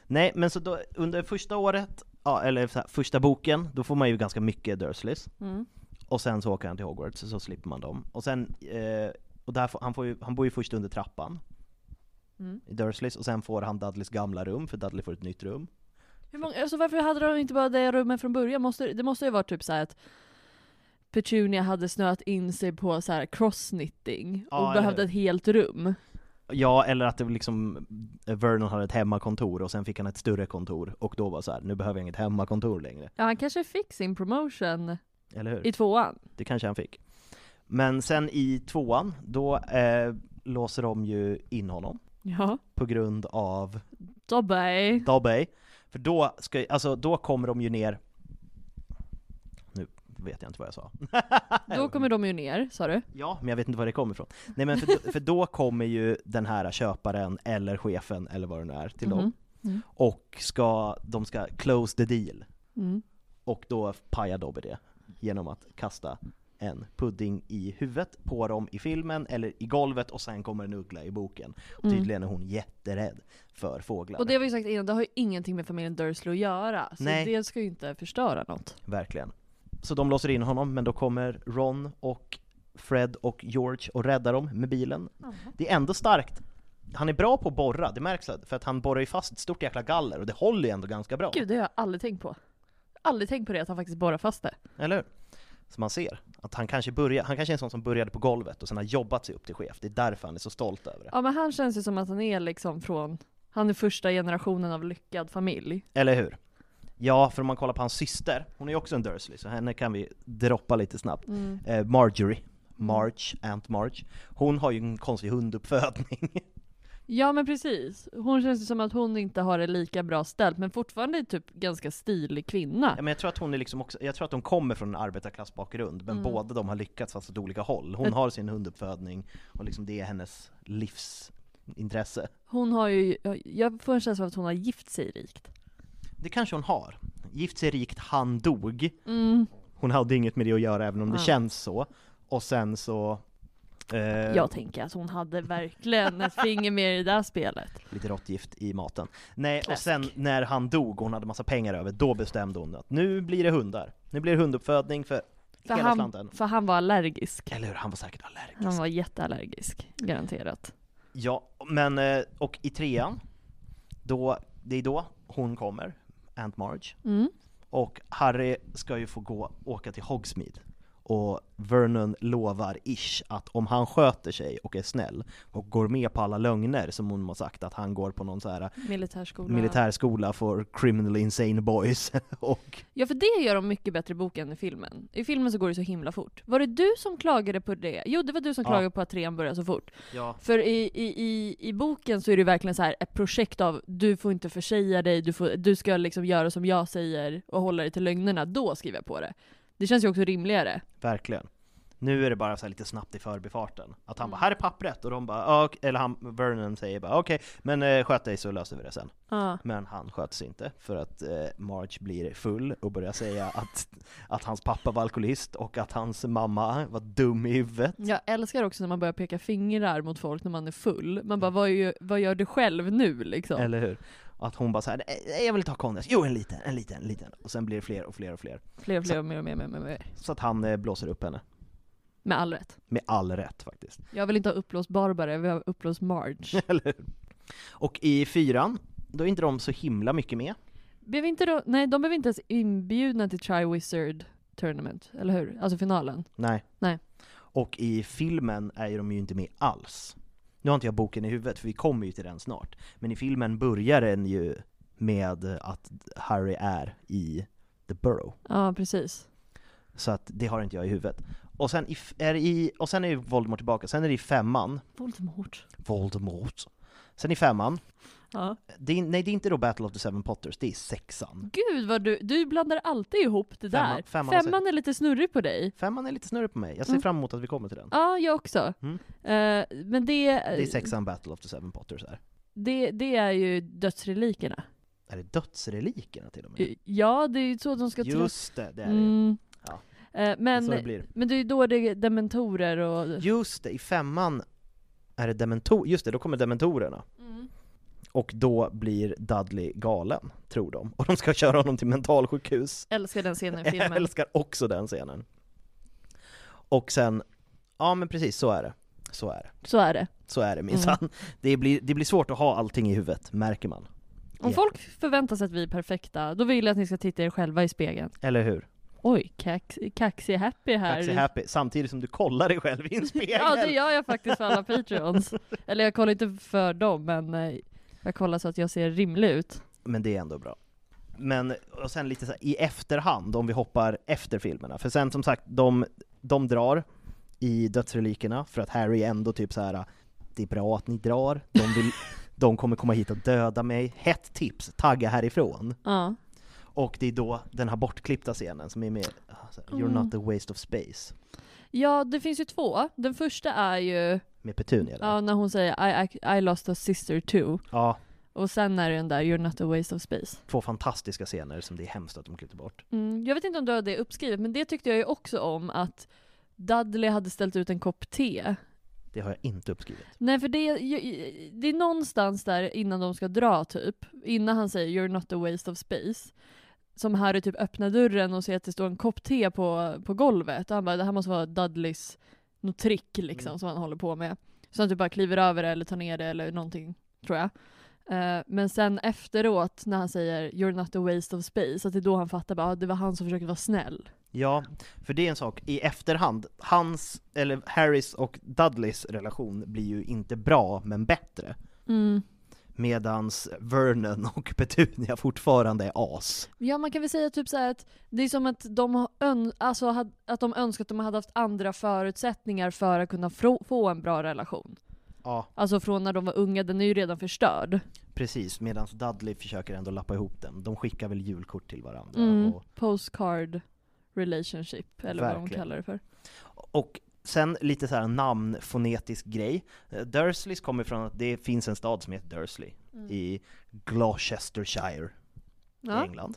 Speaker 2: Nej, men så då, under första året, ja, eller här, första boken, då får man ju ganska mycket Dursleys.
Speaker 3: Mm.
Speaker 2: Och sen så åker han till Hogwarts, så slipper man dem. Och sen, eh, och där får, han, får ju, han bor ju först under trappan
Speaker 3: Mm.
Speaker 2: i Dursleys, och sen får han Dudleys gamla rum, för Dudley får ett nytt rum.
Speaker 3: Hur många, alltså varför hade de inte bara det rummet från början? Måste, det måste ju vara typ så här att Petunia hade snöat in sig på så här crossknitting och
Speaker 2: Ja,
Speaker 3: behövde ett helt rum.
Speaker 2: Ja, eller att det liksom, Vernon hade ett hemmakontor och sen fick han ett större kontor och då var så här, nu behöver jag inget hemmakontor längre.
Speaker 3: Ja, han kanske fick sin promotion
Speaker 2: Eller hur?
Speaker 3: i tvåan.
Speaker 2: Det kanske han fick. Men sen i tvåan, då eh, låser de ju in honom
Speaker 3: Ja.
Speaker 2: på grund av
Speaker 3: Dobby.
Speaker 2: Dobby. För då, ska, alltså, då kommer de ju ner Nu vet jag inte vad jag sa.
Speaker 3: Då kommer de ju ner, sa du?
Speaker 2: Ja, men jag vet inte var det kommer ifrån. Nej men för, för då kommer ju den här köparen, eller chefen, eller vad det nu är, till dem.
Speaker 3: Mhm. Mm.
Speaker 2: Och ska, de ska close the deal.
Speaker 3: Mm.
Speaker 2: Och då pajar Dobby det genom att kasta en pudding i huvudet på dem i filmen, eller i golvet, och sen kommer en uggla i boken. Och
Speaker 3: Mm.
Speaker 2: tydligen är hon jätterädd för fåglar.
Speaker 3: Och det har vi ju sagt innan, det har ju ingenting med familjen Dursley att göra. Så
Speaker 2: Nej.
Speaker 3: det ska ju inte förstöra något.
Speaker 2: Verkligen. Så de låser in honom, men då kommer Ron och Fred och George och räddar dem med bilen. Det är ändå starkt. Han är bra på att borra, det märks för att han borrar ju fast ett stort jäkla galler och det håller ju ändå ganska bra.
Speaker 3: Gud, det har jag aldrig tänkt på. Aldrig tänkt på det, att han faktiskt borrar fast det.
Speaker 2: Eller hur? Så man ser att han kanske, börjar, han kanske är en sån som började på golvet och sen har jobbat sig upp till chef. Det är därför han är så stolt över det.
Speaker 3: Ja men han känns ju som att han är liksom från, han är första generationen av lyckad familj.
Speaker 2: Eller hur? Ja, för om man kollar på hans syster, hon är ju också en Dursley, så henne kan vi droppa lite snabbt.
Speaker 3: Mm.
Speaker 2: Eh, Marjorie, March, Aunt March. Hon har ju en konstig hunduppfödning.
Speaker 3: Ja men precis. Hon känns ju som att hon inte har det lika bra ställt, men fortfarande är typ ganska stilig kvinna.
Speaker 2: Ja, men jag tror att hon är liksom också, jag tror att de kommer från en arbetarklassbakgrund, men
Speaker 3: Mm.
Speaker 2: båda de har lyckats fast åt olika håll. Hon
Speaker 3: Men-
Speaker 2: har sin hunduppfödning, och liksom det är hennes livsintresse.
Speaker 3: Hon har ju, jag får en känsla av att hon har gift sig rikt.
Speaker 2: Det kanske hon har. Gift sig rikt, han dog.
Speaker 3: Mm.
Speaker 2: Hon hade inget med det att göra även om det
Speaker 3: Ja.
Speaker 2: känns så. Och sen så... Eh,
Speaker 3: Jag tänker att hon hade verkligen ett finger med i det där spelet.
Speaker 2: Lite råttgift i maten. Nej, och
Speaker 3: Klask.
Speaker 2: sen när han dog och hon hade massa pengar över, då bestämde hon att nu blir det hundar. Nu blir det hunduppfödning för,
Speaker 3: För
Speaker 2: hela
Speaker 3: han,
Speaker 2: slanten.
Speaker 3: för han var allergisk.
Speaker 2: Eller hur? Han var säkert allergisk.
Speaker 3: Han var jätteallergisk, garanterat.
Speaker 2: Ja, men eh, och i trean, då, det är då hon kommer, Aunt Marge.
Speaker 3: Mm.
Speaker 2: Och Harry ska ju få gå, åka till Hogsmeade. Och Vernon lovar ish att om han sköter sig och är snäll och går med på alla lögner som hon har sagt att han går på någon så här
Speaker 3: Militärskola.
Speaker 2: militärskola för criminally insane boys och
Speaker 3: Ja för det gör de mycket bättre i boken än i filmen. I filmen så går det så himla fort. Var det du som klagade på det? Jo det var du som
Speaker 2: Ja.
Speaker 3: klagade på att trean börjar så fort.
Speaker 2: ja,
Speaker 3: För i, i, i, i boken så är det verkligen så här ett projekt av du får inte försäga dig, du, får, du ska liksom göra som jag säger och hålla dig till lögnerna, då skriver jag på det. Det känns ju också rimligare.
Speaker 2: verkligen. Nu är det bara så lite snabbt i förbifarten. Att han
Speaker 3: Mm.
Speaker 2: bara 'här är pappret' och de bara ah, ok- eller han, Vernon säger bara 'okej, men eh, sköt dig så löser vi det sen'
Speaker 3: Ja.
Speaker 2: Men han sköt sig inte för att eh, Marge blir full och börjar säga att, att hans pappa var alkoholist och att hans mamma var dum i huvudet.
Speaker 3: Jag älskar också när man börjar peka fingrar mot folk när man är full. Man bara, vad gör, vad gör du själv nu liksom?
Speaker 2: Eller hur? Att hon bara såhär, "Nej, jag vill ha konjak, jo en liten, en liten, en liten. Och sen blir det fler och fler och fler.
Speaker 3: Fler och fler och mer och mer, mer, mer, mer.
Speaker 2: Så att han eh, blåser upp henne.
Speaker 3: Med all rätt.
Speaker 2: Med all rätt faktiskt.
Speaker 3: Jag vill inte ha uppblåst Barbara, jag vill ha uppblåst Marge.
Speaker 2: Eller hur? Och i fyran, då är inte de så himla mycket med.
Speaker 3: Blev inte då, nej de blev inte ens inbjudna till Tri-Wizard Tournament, eller hur? Alltså finalen.
Speaker 2: Nej.
Speaker 3: Nej.
Speaker 2: Och i filmen är ju de ju inte med alls. Nu har inte jag boken i huvudet, för vi kommer ju till den snart. Men i filmen börjar den ju med att Harry är i The Burrow.
Speaker 3: Ja, precis.
Speaker 2: Så att det har inte jag i huvudet. Och sen, i, är i, och sen är Voldemort tillbaka, sen är det i femman,
Speaker 3: Voldemort.
Speaker 2: Voldemort. Sen i femman,
Speaker 3: Ja.
Speaker 2: det är, nej det är inte då Battle of the Seven Potters, det är sexan.
Speaker 3: Gud vad du, du blandar alltid ihop det där.
Speaker 2: femman
Speaker 3: Femman är lite snurrig på dig.
Speaker 2: Femman är lite snurrig på mig, jag ser
Speaker 3: Mm.
Speaker 2: fram emot att vi kommer till den.
Speaker 3: Ja, jag också.
Speaker 2: Mm.
Speaker 3: Eh, men det,
Speaker 2: Det är sexan Battle of the Seven Potters här.
Speaker 3: det, det är ju dödsrelikerna.
Speaker 2: Är det dödsrelikerna till och med?
Speaker 3: Ja, det är ju så de ska träffa-
Speaker 2: Just det, det är det.
Speaker 3: Mm.
Speaker 2: Ja.
Speaker 3: Eh, men,
Speaker 2: så det blir.
Speaker 3: men det är ju då det är dementorer och...
Speaker 2: Just det, i femman är det dementor, just det, då kommer dementorerna.
Speaker 3: Mm.
Speaker 2: Och då blir Dudley galen, tror de. Och de ska köra honom till mentalsjukhus.
Speaker 3: Älskar den scenen i
Speaker 2: Jag
Speaker 3: filmen.
Speaker 2: älskar också den scenen. Och sen, ja men precis så är det. Så är det.
Speaker 3: Så är det.
Speaker 2: Så är det minsann. Det, blir, det blir svårt att ha allting i huvudet, märker man.
Speaker 3: Om folk förväntar sig att vi är perfekta, då vill jag att ni ska titta er själva i spegeln.
Speaker 2: Eller hur?
Speaker 3: Oj, kax, kaxig happy här.
Speaker 2: Kaxig happy, samtidigt som du kollar dig själv i en spegel.
Speaker 3: Ja det gör jag faktiskt för alla patreons. Eller jag kollar inte för dem, men eh, jag kollar så att jag ser rimlig ut.
Speaker 2: Men det är ändå bra. Men, och sen lite så här, i efterhand, om vi hoppar efter filmerna, för sen som sagt, de, de drar i dödsrelikerna för att Harry ändå typ så här. det är bra att ni drar, de, vill, de kommer komma hit och döda mig, hett tips, tagga härifrån.
Speaker 3: Ja.
Speaker 2: Och det är då den här bortklippta scenen som är med, alltså, You're
Speaker 3: Mm.
Speaker 2: not a waste of space,
Speaker 3: Ja, det finns ju två. Den första är ju,
Speaker 2: med Petunia
Speaker 3: ja när hon säger I, I, I lost a sister too.
Speaker 2: Ja,
Speaker 3: Och sen är det den där You're not a waste of space.
Speaker 2: två fantastiska scener som det är hemskt att de klippte bort.
Speaker 3: Mm, jag vet inte om du har det uppskrivet, men det tyckte jag ju också om att Dudley hade ställt ut en kopp te.
Speaker 2: Det har jag inte uppskrivit.
Speaker 3: Nej för det, det är någonstans där innan de ska dra typ, innan han säger 'You're not a waste of space' som Harry typ öppnar dörren och ser att det står en kopp te på, på golvet och han bara 'Det här måste vara Dudleys något trick liksom
Speaker 2: Mm.
Speaker 3: som han håller på med' Så han typ bara kliver över det eller tar ner det eller någonting, tror jag. Eh, men sen efteråt när han säger 'You're not a waste of space' att det är då han fattar bara ah, det var han som försökte vara snäll.
Speaker 2: Ja, för det är en sak, i efterhand, hans, eller Harrys och Dudleys relation blir ju inte bra, men bättre.
Speaker 3: Mm.
Speaker 2: Medans Vernon och Petunia fortfarande är as.
Speaker 3: Ja man kan väl säga typ så att det är som att de, ön- alltså, att de önskar att de hade haft andra förutsättningar för att kunna få en bra relation.
Speaker 2: Ja,
Speaker 3: Alltså från när de var unga, den är ju redan förstörd.
Speaker 2: precis. Medans Dudley försöker ändå lappa ihop den. De skickar väl julkort till varandra.
Speaker 3: Mm.
Speaker 2: Och,
Speaker 3: Postcard relationship, eller vad de
Speaker 2: Verkligen.
Speaker 3: kallar det för.
Speaker 2: och sen lite så här namnfonetisk grej. Eh, Dursleys kommer från att det finns en stad som heter Dursley i Gloucestershire i
Speaker 3: Ja,
Speaker 2: England.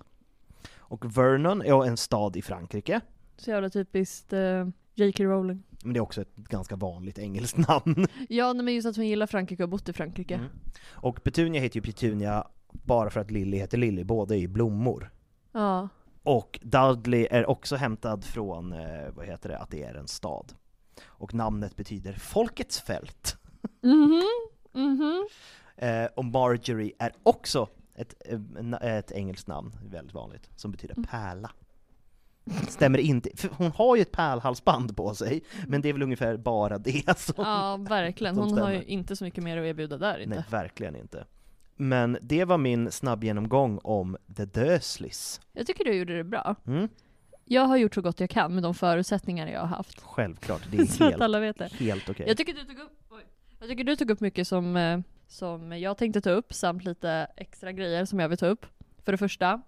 Speaker 2: Och Vernon är en stad i Frankrike.
Speaker 3: så jävla typiskt uh, J.K. Rowling.
Speaker 2: Men det är också ett ganska vanligt engelskt namn.
Speaker 3: Ja men just att hon gillar Frankrike och har bott i Frankrike.
Speaker 2: Mm. Och Petunia heter ju Petunia bara för att Lily heter Lily, båda är ju blommor.
Speaker 3: Ja.
Speaker 2: Och Dudley är också hämtad från, eh, vad heter det, att det är en stad. Och namnet betyder folkets fält.
Speaker 3: Mhm, mhm.
Speaker 2: Eh, och Marjorie är också ett, eh, ett engelskt namn, väldigt vanligt, som betyder
Speaker 3: Mm.
Speaker 2: pärla. Stämmer inte, för hon har ju ett pärlhalsband på sig, men det är väl ungefär bara det som...
Speaker 3: Ja verkligen, hon har ju inte så mycket mer att erbjuda där inte.
Speaker 2: Nej, verkligen inte. Men det var min snabbgenomgång om The Dursleys.
Speaker 3: Jag tycker du gjorde det bra.
Speaker 2: Mm.
Speaker 3: Jag har gjort så gott jag kan med de förutsättningar jag har haft.
Speaker 2: Självklart, det är
Speaker 3: så att
Speaker 2: helt,
Speaker 3: alla vet det.
Speaker 2: helt okej.
Speaker 3: Jag tycker du tog upp, oj. jag tycker du tog upp mycket som, eh, som jag tänkte ta upp, samt lite extra grejer som jag vill ta upp. För det första,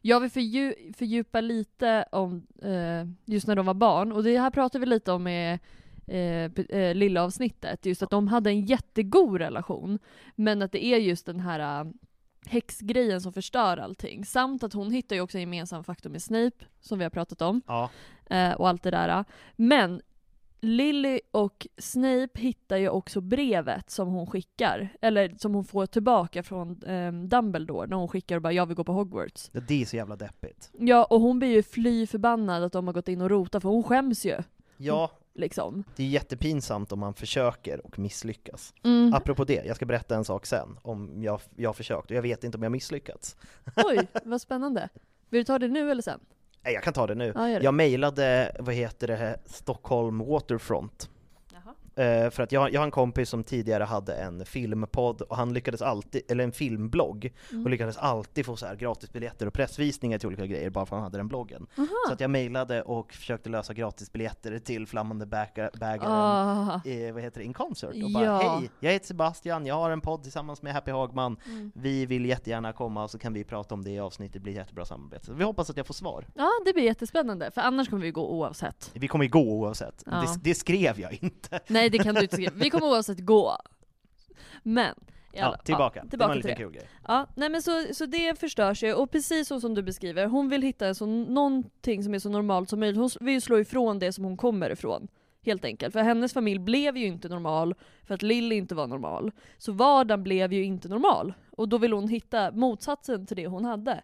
Speaker 3: jag vill fördju- fördjupa lite om eh, just när de var barn, och det här pratar vi lite om med eh, eh, lilla avsnittet, just att de hade en jättegod relation, men att det är just den här häxgrejen som förstör allting. Samt att hon hittar ju också en gemensam faktor med Snape, som vi har pratat om
Speaker 2: Ja,
Speaker 3: eh, och allt det där. Men Lily och Snape hittar ju också brevet som hon skickar, eller som hon får tillbaka från eh, Dumbledore när hon skickar och bara 'jag vill gå på Hogwarts'
Speaker 2: det är så jävla deppigt.
Speaker 3: Ja, och hon blir ju fly förbannad att de har gått in och rotat för hon skäms ju,
Speaker 2: Ja,
Speaker 3: liksom.
Speaker 2: det är jättepinsamt om man försöker och misslyckas.
Speaker 3: Mm.
Speaker 2: Apropå det, jag ska berätta en sak sen, om jag, jag har försökt, och jag vet inte om jag misslyckats.
Speaker 3: Oj, vad spännande. Vill du ta det nu eller sen?
Speaker 2: Nej, jag kan ta det nu.
Speaker 3: Ja.
Speaker 2: Jag mejlade, vad heter det, Stockholm Waterfront. Eh, för att jag, jag har en kompis som tidigare hade en filmpodd och han lyckades alltid, eller en filmblogg,
Speaker 3: Mm.
Speaker 2: och lyckades alltid få så här gratisbiljetter och pressvisningar till olika grejer bara för att han hade den bloggen.
Speaker 3: Aha.
Speaker 2: Så att jag mejlade och försökte lösa gratisbiljetter till Flammande bäga- bägaren eh, vad heter det, In Concert och bara
Speaker 3: Ja.
Speaker 2: hej, jag heter Sebastian, jag har en podd tillsammans med Happy Hagman,
Speaker 3: Mm.
Speaker 2: vi vill jättegärna komma och så kan vi prata om det i avsnittet, det blir jättebra samarbete. Så vi hoppas att jag får svar.
Speaker 3: Ja, det blir jättespännande, för annars kommer vi gå oavsett.
Speaker 2: Vi kommer gå oavsett,
Speaker 3: Ja.
Speaker 2: det, det skrev jag inte.
Speaker 3: Nej, det kan du inte skriva. Vi kommer oavsett gå. Men, alla-
Speaker 2: Ja, tillbaka.
Speaker 3: Ja,
Speaker 2: det var
Speaker 3: tillbaka
Speaker 2: en kul grej.
Speaker 3: Ja, nej men så, så det förstörs ju, och precis så som du beskriver, hon vill hitta så, någonting som är så normalt som möjligt. Hon vill slå ifrån det som hon kommer ifrån. Helt enkelt. För hennes familj blev ju inte normal för att Lily inte var normal. Så vardagen blev ju inte normal. Och då vill hon hitta motsatsen till det hon hade.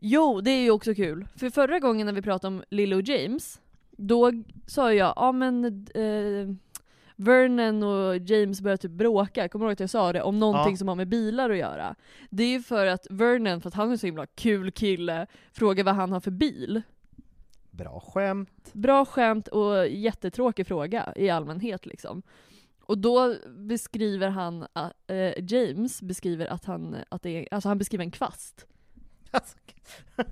Speaker 3: Jo, det är ju också kul. För förra gången när vi pratade om Lily och James, då sa jag, ja men eh, Vernon och James började typ bråka, kommer du ihåg att jag sa det? Om någonting
Speaker 2: Ja.
Speaker 3: som har med bilar att göra. Det är ju för att Vernon, för att han är så himla kul kille, frågar vad han har för bil.
Speaker 2: Bra skämt.
Speaker 3: Bra skämt och jättetråkig fråga i allmänhet liksom. Och då beskriver han, äh, James beskriver att han, att det är, alltså han beskriver en kvast.
Speaker 2: Alltså,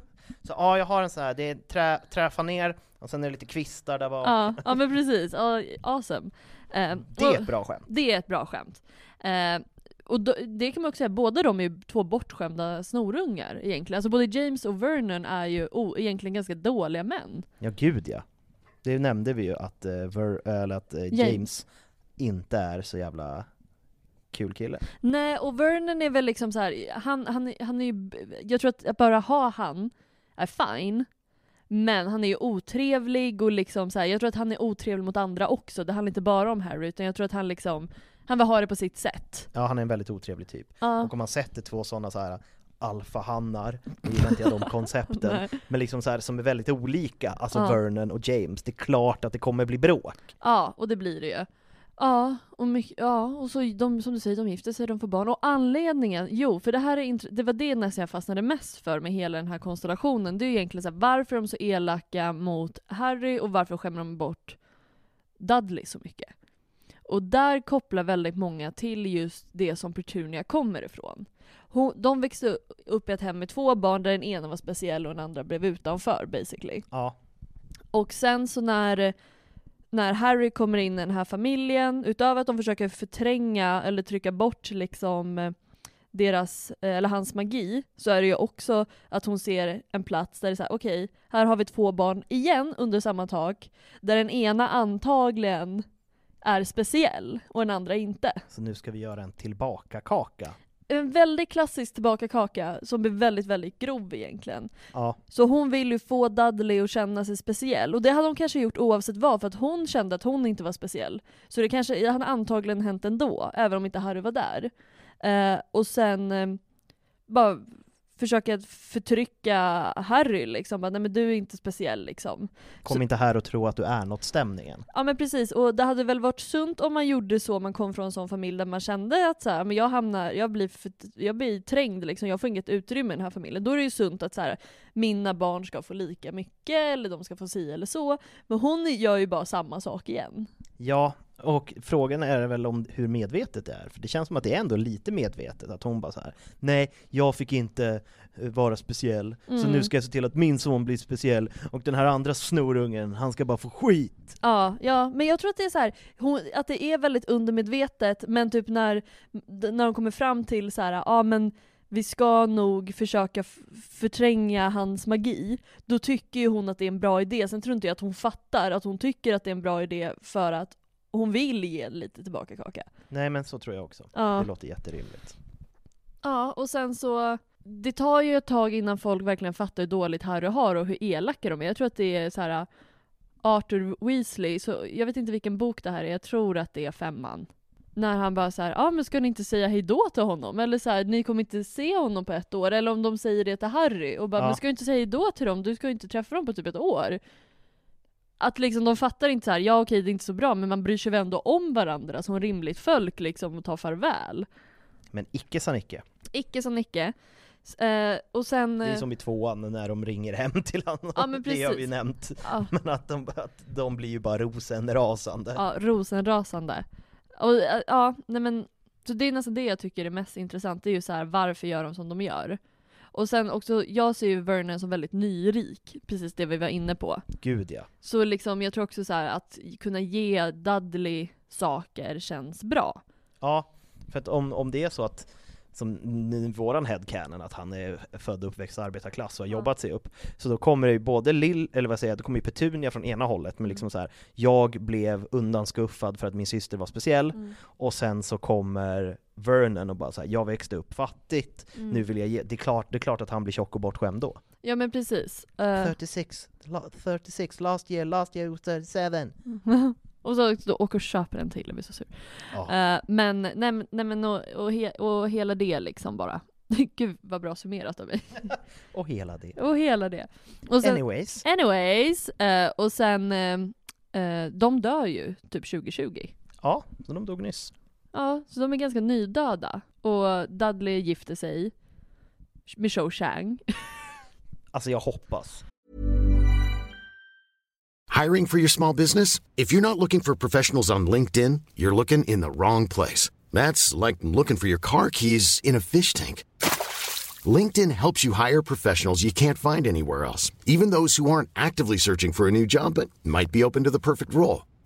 Speaker 2: så ja, jag har en sån här, det är trä, träfaner, och sen är det lite kvistar där bak.
Speaker 3: Ja, ja men precis, ja, awesome. Eh,
Speaker 2: det är ett bra skämt.
Speaker 3: Det är ett bra skämt. Eh, och då, det kan man också säga, båda de är ju två bortskämda snorungar egentligen. Alltså både James och Vernon är ju o, egentligen ganska dåliga män.
Speaker 2: Ja, gud ja. Det nämnde vi ju att, eh, Ver, eller att eh,
Speaker 3: James.
Speaker 2: James inte är så jävla kul kille.
Speaker 3: Nej, och Vernon är väl liksom så här, han, han, han är ju, jag tror att, att bara ha han är fine. Men han är ju otrevlig och liksom så här, jag tror att han är otrevlig mot andra också. Det handlar inte bara om Harry, utan jag tror att han liksom, han vill ha det på sitt sätt.
Speaker 2: Ja, han är en väldigt otrevlig typ.
Speaker 3: Ja.
Speaker 2: Och om man sätter två sådana så här alfahannar, nu gillar inte jag de koncepten, men liksom så här som är väldigt olika, alltså
Speaker 3: Ja.
Speaker 2: Vernon och James, det är klart att det kommer bli bråk.
Speaker 3: Ja, och det blir det ju. Ja, och, mycket, ja, och så de, som du säger, de gifter sig, de får barn. Och anledningen, jo, för det här är det var det nästan jag fastnade mest för med hela den här konstellationen. Det är ju egentligen så här, varför är de så elaka mot Harry och varför skämmer de bort Dudley så mycket? Och där kopplar väldigt många till just det som Petunia kommer ifrån. Hon, de växte upp i ett hem med två barn där den ena var speciell och den andra blev utanför basically.
Speaker 2: Ja.
Speaker 3: Och sen så när, när Harry kommer in i den här familjen, utöver att de försöker förtränga eller trycka bort liksom eh, deras, eh, eller hans magi, så är det ju också att hon ser en plats där det är såhär, okej, här har vi två barn igen under samma tak, där den ena antagligen är speciell och den andra inte.
Speaker 2: Så nu ska vi göra en tillbaka-kaka.
Speaker 3: En väldigt klassisk tillbaka-kaka som blir väldigt, väldigt grov egentligen.
Speaker 2: Ja,
Speaker 3: Så hon vill ju få Dudley att känna sig speciell. Och det hade hon kanske gjort oavsett vad, för att hon kände att hon inte var speciell. Så det kanske det hade antagligen hänt ändå, även om inte Harry var där. Eh, och sen eh, bara försöka att förtrycka Harry liksom. Bara, Nej men du är inte speciell liksom.
Speaker 2: kom
Speaker 3: Så-
Speaker 2: inte här och tro att du är något stämningen.
Speaker 3: Ja men precis, och det hade väl varit sunt om man gjorde så, man kom från en sån familj där man kände att så här, men jag hamnar, jag blir, för, jag blir trängd liksom, jag får inget utrymme i den här familjen. Då är det ju sunt att så här, mina barn ska få lika mycket, eller de ska få si eller så. Men hon gör ju bara samma sak igen.
Speaker 2: Ja, och frågan är väl om hur medvetet det är, för det känns som att det är ändå lite medvetet, att hon bara så här: nej, jag fick inte eh, vara speciell, så
Speaker 3: Mm.
Speaker 2: nu ska jag se till att min son blir speciell, och den här andra snorungen, han ska bara få skit.
Speaker 3: Ja, ja, men jag tror att det är så här, hon, att det är väldigt undermedvetet, men typ när, när de kommer fram till så här, ja men vi ska nog försöka förtränga hans magi, då tycker ju hon att det är en bra idé. Sen tror inte jag att hon fattar att hon tycker att det är en bra idé för att hon vill ge lite tillbaka kaka.
Speaker 2: Nej men så tror jag också.
Speaker 3: Ja.
Speaker 2: Det låter jätterimligt.
Speaker 3: Ja, och sen så, det tar ju ett tag innan folk verkligen fattar hur dåligt Harry har och hur elaka de är. Jag tror att det är så här Arthur Weasley, så jag vet inte vilken bok det här är, jag tror att det är femman. När han bara så här, ja ah, men ska ni inte säga hejdå till honom? Eller så här, ni kommer inte se honom på ett år. Eller om de säger det till Harry och bara,
Speaker 2: Ja.
Speaker 3: men ska du inte säga hejdå till dem? Du ska ju inte träffa dem på typ ett år. Att liksom de fattar inte så här, ja okej det är inte så bra, men man bryr sig väl ändå om varandra som rimligt folk liksom och tar farväl.
Speaker 2: Men icke sa Nicke.
Speaker 3: Icke som Nicke. Eh, och sen...
Speaker 2: Det är
Speaker 3: eh,
Speaker 2: som i tvåan när de ringer hem till honom,
Speaker 3: Ja, men
Speaker 2: det har vi
Speaker 3: precis.
Speaker 2: nämnt.
Speaker 3: ja,
Speaker 2: Men att de, att de blir ju bara rosenrasande.
Speaker 3: ja, rosenrasande. Och eh, ja, nej men, så det är nästan det jag tycker är mest intressant, det är ju så här varför gör de som de gör? Och sen också, jag ser ju Vernon som väldigt nyrik, precis det vi var inne på.
Speaker 2: Gud ja.
Speaker 3: Så liksom, jag tror också så här att kunna ge Dudley saker känns bra.
Speaker 2: Ja, för att om, om det är så att som n- våran headcanon, att han är född och uppväxt i arbetarklass och har jobbat sig upp. Så då kommer det ju både Lill, eller vad säger jag, det kommer ju Petunia från ena hållet, men liksom så här, jag blev undanskuffad för att min syster var speciell,
Speaker 3: Mm.
Speaker 2: och sen så kommer Vernon och bara så här, jag växte upp fattigt,
Speaker 3: Mm.
Speaker 2: nu vill jag ge, det är, klart, det är klart att han blir tjock och bortskämd då.
Speaker 3: Ja men precis. Eh,
Speaker 2: 36, la- 36, last year, last year was 37.
Speaker 3: och så då åker och köper en till, jag blir så sur.
Speaker 2: Ja.
Speaker 3: Eh, men, nej, nej men och, och, he, och hela det liksom bara. Gud vad bra summerat av mig.
Speaker 2: Och hela det.
Speaker 3: Och hela det. Och sen,
Speaker 2: Anyways,
Speaker 3: anyways, eh, och sen, eh, de dör ju typ 2020.
Speaker 2: ja, så de dog nyss.
Speaker 3: Ja, så de är ganska nydöda. Och Dudley gifter sig med Cho Chang.
Speaker 2: Alltså jag hoppas.
Speaker 4: Hiring for your small business? If you're not looking for professionals on LinkedIn, you're looking in the wrong place. That's like looking for your car keys in a fish tank. LinkedIn helps you hire professionals you can't find anywhere else, even those who aren't actively searching for a new job but might be open to the perfect role.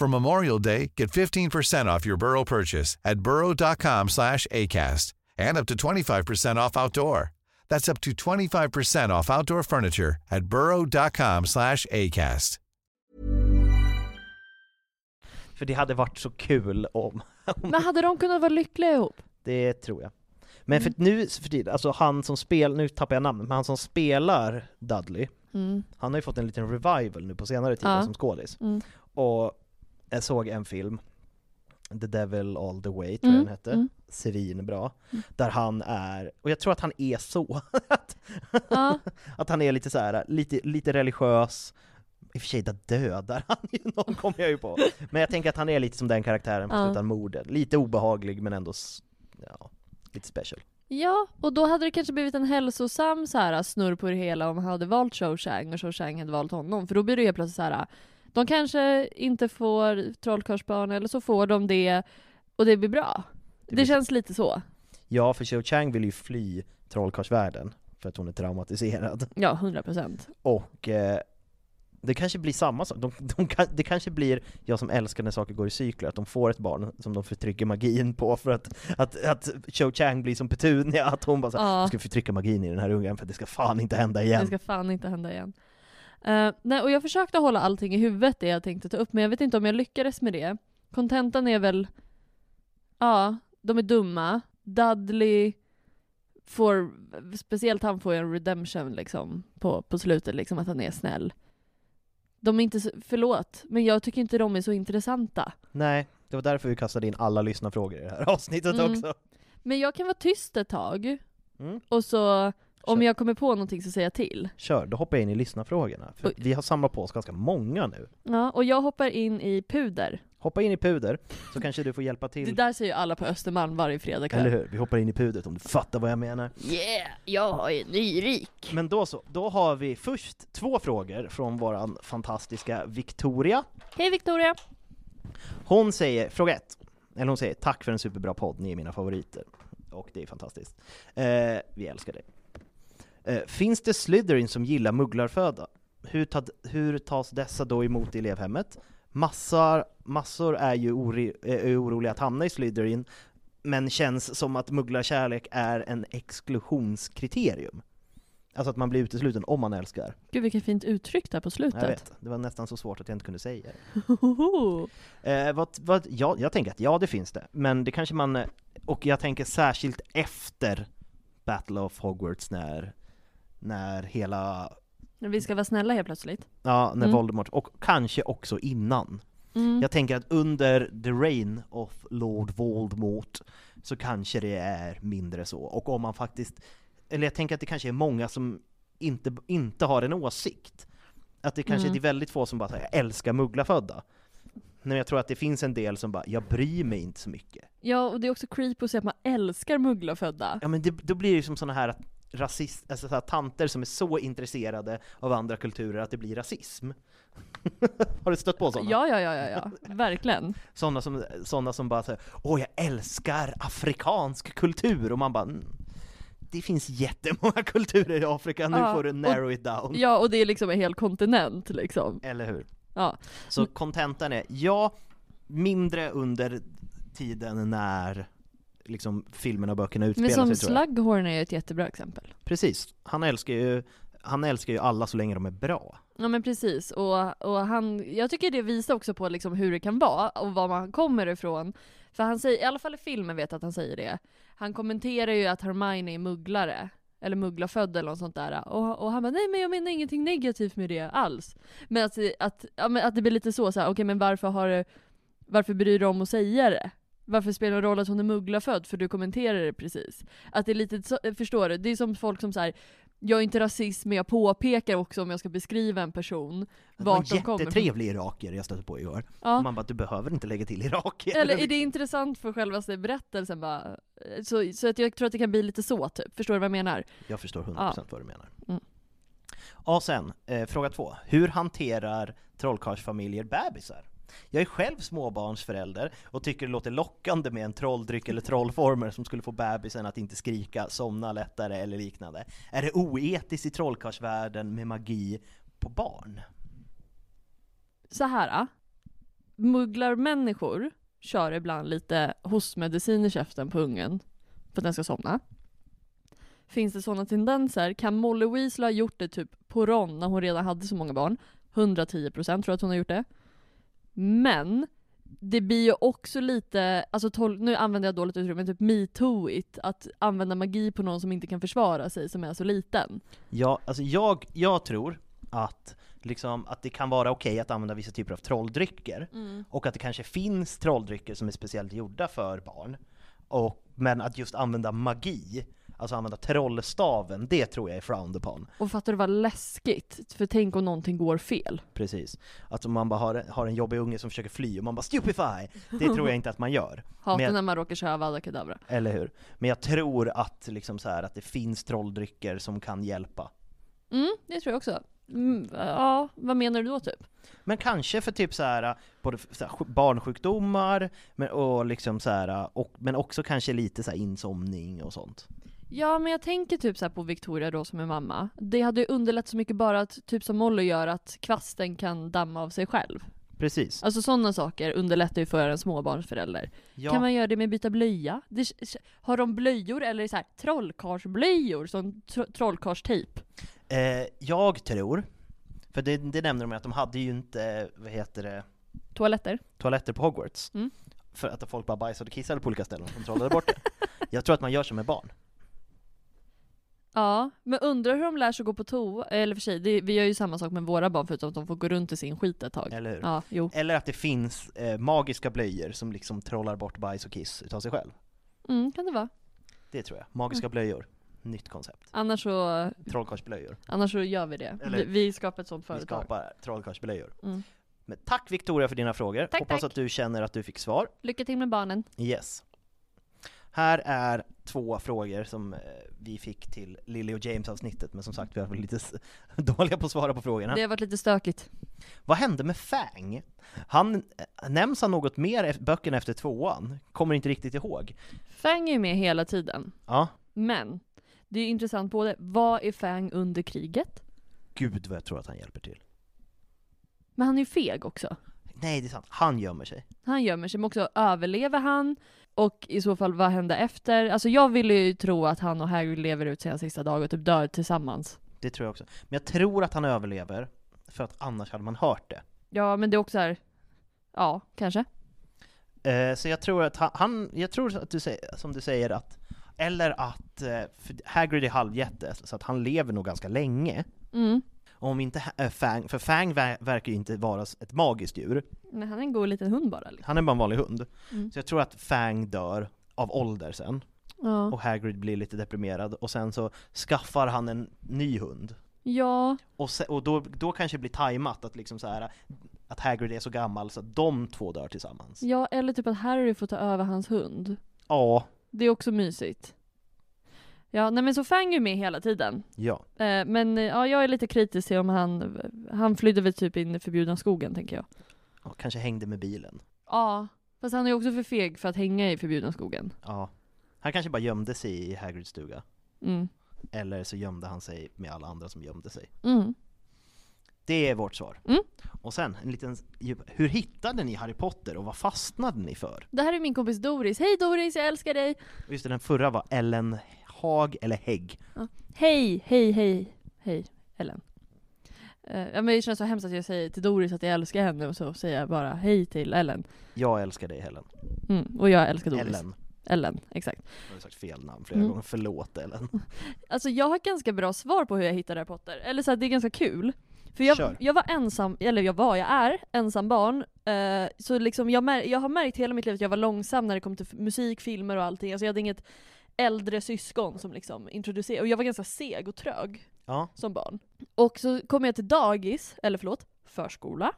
Speaker 5: For Memorial Day, get 15% off your Burrow purchase at burrow.com slash ACAST and up to 25% off outdoor. That's up to 25% off outdoor furniture at burrow.com slash ACAST.
Speaker 2: För det hade varit så kul om...
Speaker 3: Men hade de kunnat vara lyckliga ihop?
Speaker 2: Det tror jag. Men
Speaker 3: Mm.
Speaker 2: för nu för tiden, alltså han som spelar, nu tappar jag namnet, men han som spelar Dudley,
Speaker 3: Mm.
Speaker 2: han har ju fått en liten revival nu på senare tid
Speaker 3: Ja.
Speaker 2: som skådis.
Speaker 3: Mm.
Speaker 2: Och jag såg en film, The Devil All The Way tror
Speaker 3: Mm,
Speaker 2: jag den hette,
Speaker 3: mm.
Speaker 2: svinbra, där han är, och jag tror att han är så, att,
Speaker 3: Ja.
Speaker 2: att han är lite så här, lite, lite religiös, i och för sig där dödar han ju någon kommer jag ju på, men jag tänker att han är lite som den karaktären fast
Speaker 3: Ja.
Speaker 2: utan morden, lite obehaglig men ändå, ja, lite special.
Speaker 3: Ja, och då hade det kanske blivit en hälsosam så här, snurr på det hela om han hade valt Chang och Chang hade valt honom. För då blir det helt plötsligt så här. De kanske inte får trollkarlsbarn eller så får de det och det blir bra. Det,
Speaker 2: blir-
Speaker 3: känns lite så.
Speaker 2: Ja, för Xiao Chang vill ju fly trollkarlsvärlden för att hon är traumatiserad.
Speaker 3: Ja, 100 procent.
Speaker 2: Och eh, det kanske blir samma sak, de, de det kanske blir jag som älskar när saker går i cykler, att de får ett barn som de förtrycker magin på för att, att, att Xiao Chang blir som Petunia, att hon bara såhär,
Speaker 3: Ja.
Speaker 2: ska förtrycka magin i den här ungen för det ska fan inte hända igen.
Speaker 3: Det ska fan inte hända igen. Eh, nej, och jag försökte hålla allting i huvudet det jag tänkte ta upp, men jag vet inte om jag lyckades med det. Kontentan är väl, ja, de är dumma. Dudley får, speciellt han får ju en redemption liksom på, på slutet, liksom att han är snäll. De är inte så, förlåt, men jag tycker inte de är så intressanta.
Speaker 2: Nej, det var därför vi kastade in alla lyssnarfrågor i det här avsnittet
Speaker 3: Mm.
Speaker 2: också.
Speaker 3: Men jag kan vara tyst ett tag,
Speaker 2: Mm.
Speaker 3: och så om jag kommer på någonting så säger jag till.
Speaker 2: Kör, då hoppar jag in i lyssnarfrågorna, för
Speaker 3: Oj.
Speaker 2: vi har samlat på oss ganska många nu.
Speaker 3: Ja, och jag hoppar in i puder.
Speaker 2: Hoppa in i puder, så kanske du får hjälpa
Speaker 3: Det
Speaker 2: till.
Speaker 3: där säger ju alla på Östermalm varje fredagkväll.
Speaker 2: Eller hur? Vi hoppar in i pudret om du fattar vad jag menar.
Speaker 3: Yeah, jag är nyrik.
Speaker 2: Men då så, då har vi först två frågor från våran fantastiska Victoria.
Speaker 3: Hej Victoria!
Speaker 2: Hon säger, fråga ett, eller hon säger tack för en superbra podd, ni är mina favoriter. Och det är fantastiskt. Eh, vi älskar dig. Eh, finns det Slytherin som gillar mugglarföda? Hur, tad, hur tas dessa då emot i elevhemmet? Massor, massor är ju ori, är oroliga att hamna i Slytherin, men känns som att mugglarkärlek är en exklusionskriterium. Alltså att man blir utesluten om man älskar.
Speaker 3: Gud vilket fint uttryck där på slutet.
Speaker 2: Jag vet, det var nästan så svårt att jag inte kunde säga det. Eh, vad, vad, ja, jag tänker att ja, det finns det. Men det kanske man, eh, och jag tänker särskilt efter Battle of Hogwarts när, när hela,
Speaker 3: Men vi ska vara snälla helt plötsligt.
Speaker 2: ja, när
Speaker 3: Mm.
Speaker 2: Voldemort, och kanske också innan.
Speaker 3: Mm.
Speaker 2: Jag tänker att under the reign of Lord Voldemort så kanske det är mindre så. Och om man faktiskt, eller jag tänker att det kanske är många som inte, inte har en åsikt. Att det kanske
Speaker 3: Mm.
Speaker 2: är väldigt få som bara säger jag älskar mugglafödda. Men jag tror att det finns en del som bara, jag bryr mig inte så mycket.
Speaker 3: Ja, och det är också creepy att säga att man älskar mugglarfödda.
Speaker 2: Ja men det, då blir det som såna här rasist, alltså så här, tanter som är så intresserade av andra kulturer att det blir rasism. har du stött på sådana?
Speaker 3: Ja, ja, ja, ja, ja. verkligen.
Speaker 2: Sådana som, såna som bara säger Åh, jag älskar afrikansk kultur, och man bara mm, Det finns jättemånga kulturer i Afrika, nu
Speaker 3: Ja,
Speaker 2: får du
Speaker 3: och-
Speaker 2: narrow it down.
Speaker 3: Ja, och det är liksom en hel kontinent liksom.
Speaker 2: Eller hur?
Speaker 3: Ja.
Speaker 2: Så kontentan är, ja, mindre under tiden när liksom filmerna och böckerna utspelar
Speaker 3: Men som
Speaker 2: sig tror jag.
Speaker 3: Slughorn är ju ett jättebra exempel.
Speaker 2: Precis, han älskar ju han älskar ju alla så länge de är bra.
Speaker 3: Ja men precis, och, och han, jag tycker det visar också på liksom hur det kan vara och var man kommer ifrån. För han säger, i alla fall i filmen vet jag att han säger det. Han kommenterar ju att Hermione är mugglare. eller mugglafödd eller något sånt där. Och, och han bara nej men jag menar ingenting negativt med det alls. Men att, att, men att det blir lite så, så okej okay, men varför har du, varför bryr du om att säga det? Varför spelar det roll att hon är mugglafödd? För du kommenterar det precis. Att det är lite, så, förstår du? Det är som folk som säger jag är inte rasist men jag påpekar också om jag ska beskriva en person vart de kommer
Speaker 2: Det en jättetrevlig irakier jag stötte på igår. Ja. Man bara, du behöver inte lägga till irakier.
Speaker 3: Eller är det intressant för själva berättelsen bara? Så, så att jag tror att det kan bli lite så typ, förstår du vad jag menar?
Speaker 2: Jag förstår 100% ja. vad du menar. Mm. Och sen, eh, fråga två. Hur hanterar trollkarlsfamiljer bebisar? Jag är själv småbarnsförälder och tycker det låter lockande med en trolldryck eller trollformer som skulle få bebisen att inte skrika, somna lättare eller liknande. Är det oetiskt i trollkarlsvärlden med magi på barn?
Speaker 3: Så här. Mugglarmänniskor kör ibland lite hostmedicin i käften på ungen för att den ska somna. Finns det sådana tendenser? Kan Molly Weasley ha gjort det typ på Ron när hon redan hade så många barn? 110% tror jag att hon har gjort det. Men det blir ju också lite, alltså nu använder jag dåligt uttryck, men typ metooigt, att använda magi på någon som inte kan försvara sig, som är så liten.
Speaker 2: Ja, alltså jag, jag tror att, liksom, att det kan vara okej att använda vissa typer av trolldrycker, mm. och att det kanske finns trolldrycker som är speciellt gjorda för barn, och, men att just använda magi alltså använda trollstaven, det tror jag är frowned upon.
Speaker 3: Och fattar du vad läskigt? För tänk om någonting går fel.
Speaker 2: Precis. Att om man bara har, har en jobbig unge som försöker fly och man bara 'stupefy' Det tror jag inte att man gör.
Speaker 3: Hatar när man råkar köra Avada Kedavra.
Speaker 2: Eller hur? Men jag tror att, liksom så här, att det finns trolldrycker som kan hjälpa.
Speaker 3: Mm, det tror jag också. Mm, ja, vad menar du då typ?
Speaker 2: Men kanske för typ så här, både så här, barnsjukdomar, men, och liksom så här, och, men också kanske lite så insomning och sånt.
Speaker 3: Ja men jag tänker typ så på Victoria då som är mamma. Det hade ju underlättat så mycket bara att, typ som Molly gör, att kvasten kan damma av sig själv.
Speaker 2: Precis.
Speaker 3: Alltså sådana saker underlättar ju för en småbarnsförälder. Ja. Kan man göra det med att byta blöja? Det, har de blöjor eller så här trollkarlsblöjor som tro, trollkarlstejp?
Speaker 2: Eh, jag tror, för det, det nämnde de att de hade ju inte, vad heter det?
Speaker 3: Toaletter?
Speaker 2: Toaletter på Hogwarts. Mm. För att folk bara bajsade och kissade på olika ställen och de trollade bort det. jag tror att man gör så med barn.
Speaker 3: Ja, men undrar hur de lär sig gå på toa, eller för sig, det, vi gör ju samma sak med våra barn förutom att de får gå runt i sin skit ett tag.
Speaker 2: Eller hur?
Speaker 3: Ja, jo.
Speaker 2: Eller att det finns eh, magiska blöjor som liksom trollar bort bajs och kiss utav sig själv.
Speaker 3: Mm, kan det vara.
Speaker 2: Det tror jag. Magiska mm. blöjor. Nytt koncept.
Speaker 3: Annars så...
Speaker 2: Trollkarlsblöjor.
Speaker 3: Annars så gör vi det. Eller, vi, skapar ett sånt företag.
Speaker 2: Vi skapar trollkarlsblöjor. Mm. Men tack Victoria för dina frågor. Tack, Hoppas tack. att du känner att du fick svar.
Speaker 3: Lycka till med barnen.
Speaker 2: Yes. Här är två frågor som eh, vi fick till Lily och James-avsnittet, men som sagt vi har varit lite dåliga på att svara på frågorna.
Speaker 3: Det har varit lite stökigt.
Speaker 2: Vad hände med Fang? Han, eh, nämns han något mer i böckerna efter tvåan? Kommer inte riktigt ihåg.
Speaker 3: Fang är ju med hela tiden.
Speaker 2: Ja.
Speaker 3: Men, det är intressant både, vad är Fang under kriget?
Speaker 2: Gud vad jag tror att han hjälper till.
Speaker 3: Men han är ju feg också.
Speaker 2: Nej, det är sant. Han gömmer sig.
Speaker 3: Han gömmer sig, men också överlever han? Och i så fall, vad hände efter? Alltså jag vill ju tro att han och Hagrid lever ut sina sista dagar och typ dör tillsammans.
Speaker 2: Det tror jag också. Men jag tror att han överlever, för att annars hade man hört det.
Speaker 3: Ja, men det är också här. ja, kanske.
Speaker 2: Eh, så jag tror att han, jag tror att du säger, som du säger att, eller att, eh, Hagrid är halvjätte, så att han lever nog ganska länge.
Speaker 3: Mm.
Speaker 2: Om inte äh, Fang, för Fang verkar ju inte vara ett magiskt djur.
Speaker 3: Nej, han är en god liten hund bara. Liksom.
Speaker 2: Han är bara en vanlig hund. Mm. Så jag tror att Fang dör av ålder sen. Ja. Och Hagrid blir lite deprimerad, och sen så skaffar han en ny hund.
Speaker 3: Ja.
Speaker 2: Och, se, och då, då kanske det blir tajmat att liksom så här att Hagrid är så gammal så att de två dör tillsammans.
Speaker 3: Ja, eller typ att Harry får ta över hans hund.
Speaker 2: Ja.
Speaker 3: Det är också mysigt. Ja, nej men så Fang är med hela tiden.
Speaker 2: Ja.
Speaker 3: Eh, men eh, ja, jag är lite kritisk till om han, han flydde väl typ in i förbjudna skogen tänker jag.
Speaker 2: Ja, kanske hängde med bilen.
Speaker 3: Ja, fast han är också för feg för att hänga i förbjudna skogen.
Speaker 2: Ja. Han kanske bara gömde sig i Hagrids stuga.
Speaker 3: Mm.
Speaker 2: Eller så gömde han sig med alla andra som gömde sig.
Speaker 3: Mm.
Speaker 2: Det är vårt svar.
Speaker 3: Mm.
Speaker 2: Och sen en liten, hur hittade ni Harry Potter och vad fastnade ni för?
Speaker 3: Det här är min kompis Doris. Hej Doris, jag älskar dig!
Speaker 2: Just det, den förra var Ellen Hag eller Hägg.
Speaker 3: Ja. Hej, hej, hej, hej, Ellen. Uh, ja, men det känns så hemskt att jag säger till Doris att jag älskar henne och så säger jag bara hej till Ellen.
Speaker 2: Jag älskar dig Helen.
Speaker 3: Mm, och jag älskar Doris.
Speaker 2: Ellen.
Speaker 3: Ellen, exakt.
Speaker 2: Jag har sagt fel namn flera
Speaker 3: Mm.
Speaker 2: gånger, förlåt Ellen.
Speaker 3: Alltså jag har ganska bra svar på hur jag hittade Harry Potter, eller så här, det är ganska kul. För jag,
Speaker 2: Kör.
Speaker 3: jag var ensam, eller jag var, jag är ensam barn. Eh, så liksom jag, jag har märkt hela mitt liv att jag var långsam när det kom till musik, filmer och allting. Alltså jag hade inget äldre syskon som liksom introducerade, och jag var ganska seg och trög
Speaker 2: Ja,
Speaker 3: som barn. Och så kom jag till dagis, eller förlåt, förskola,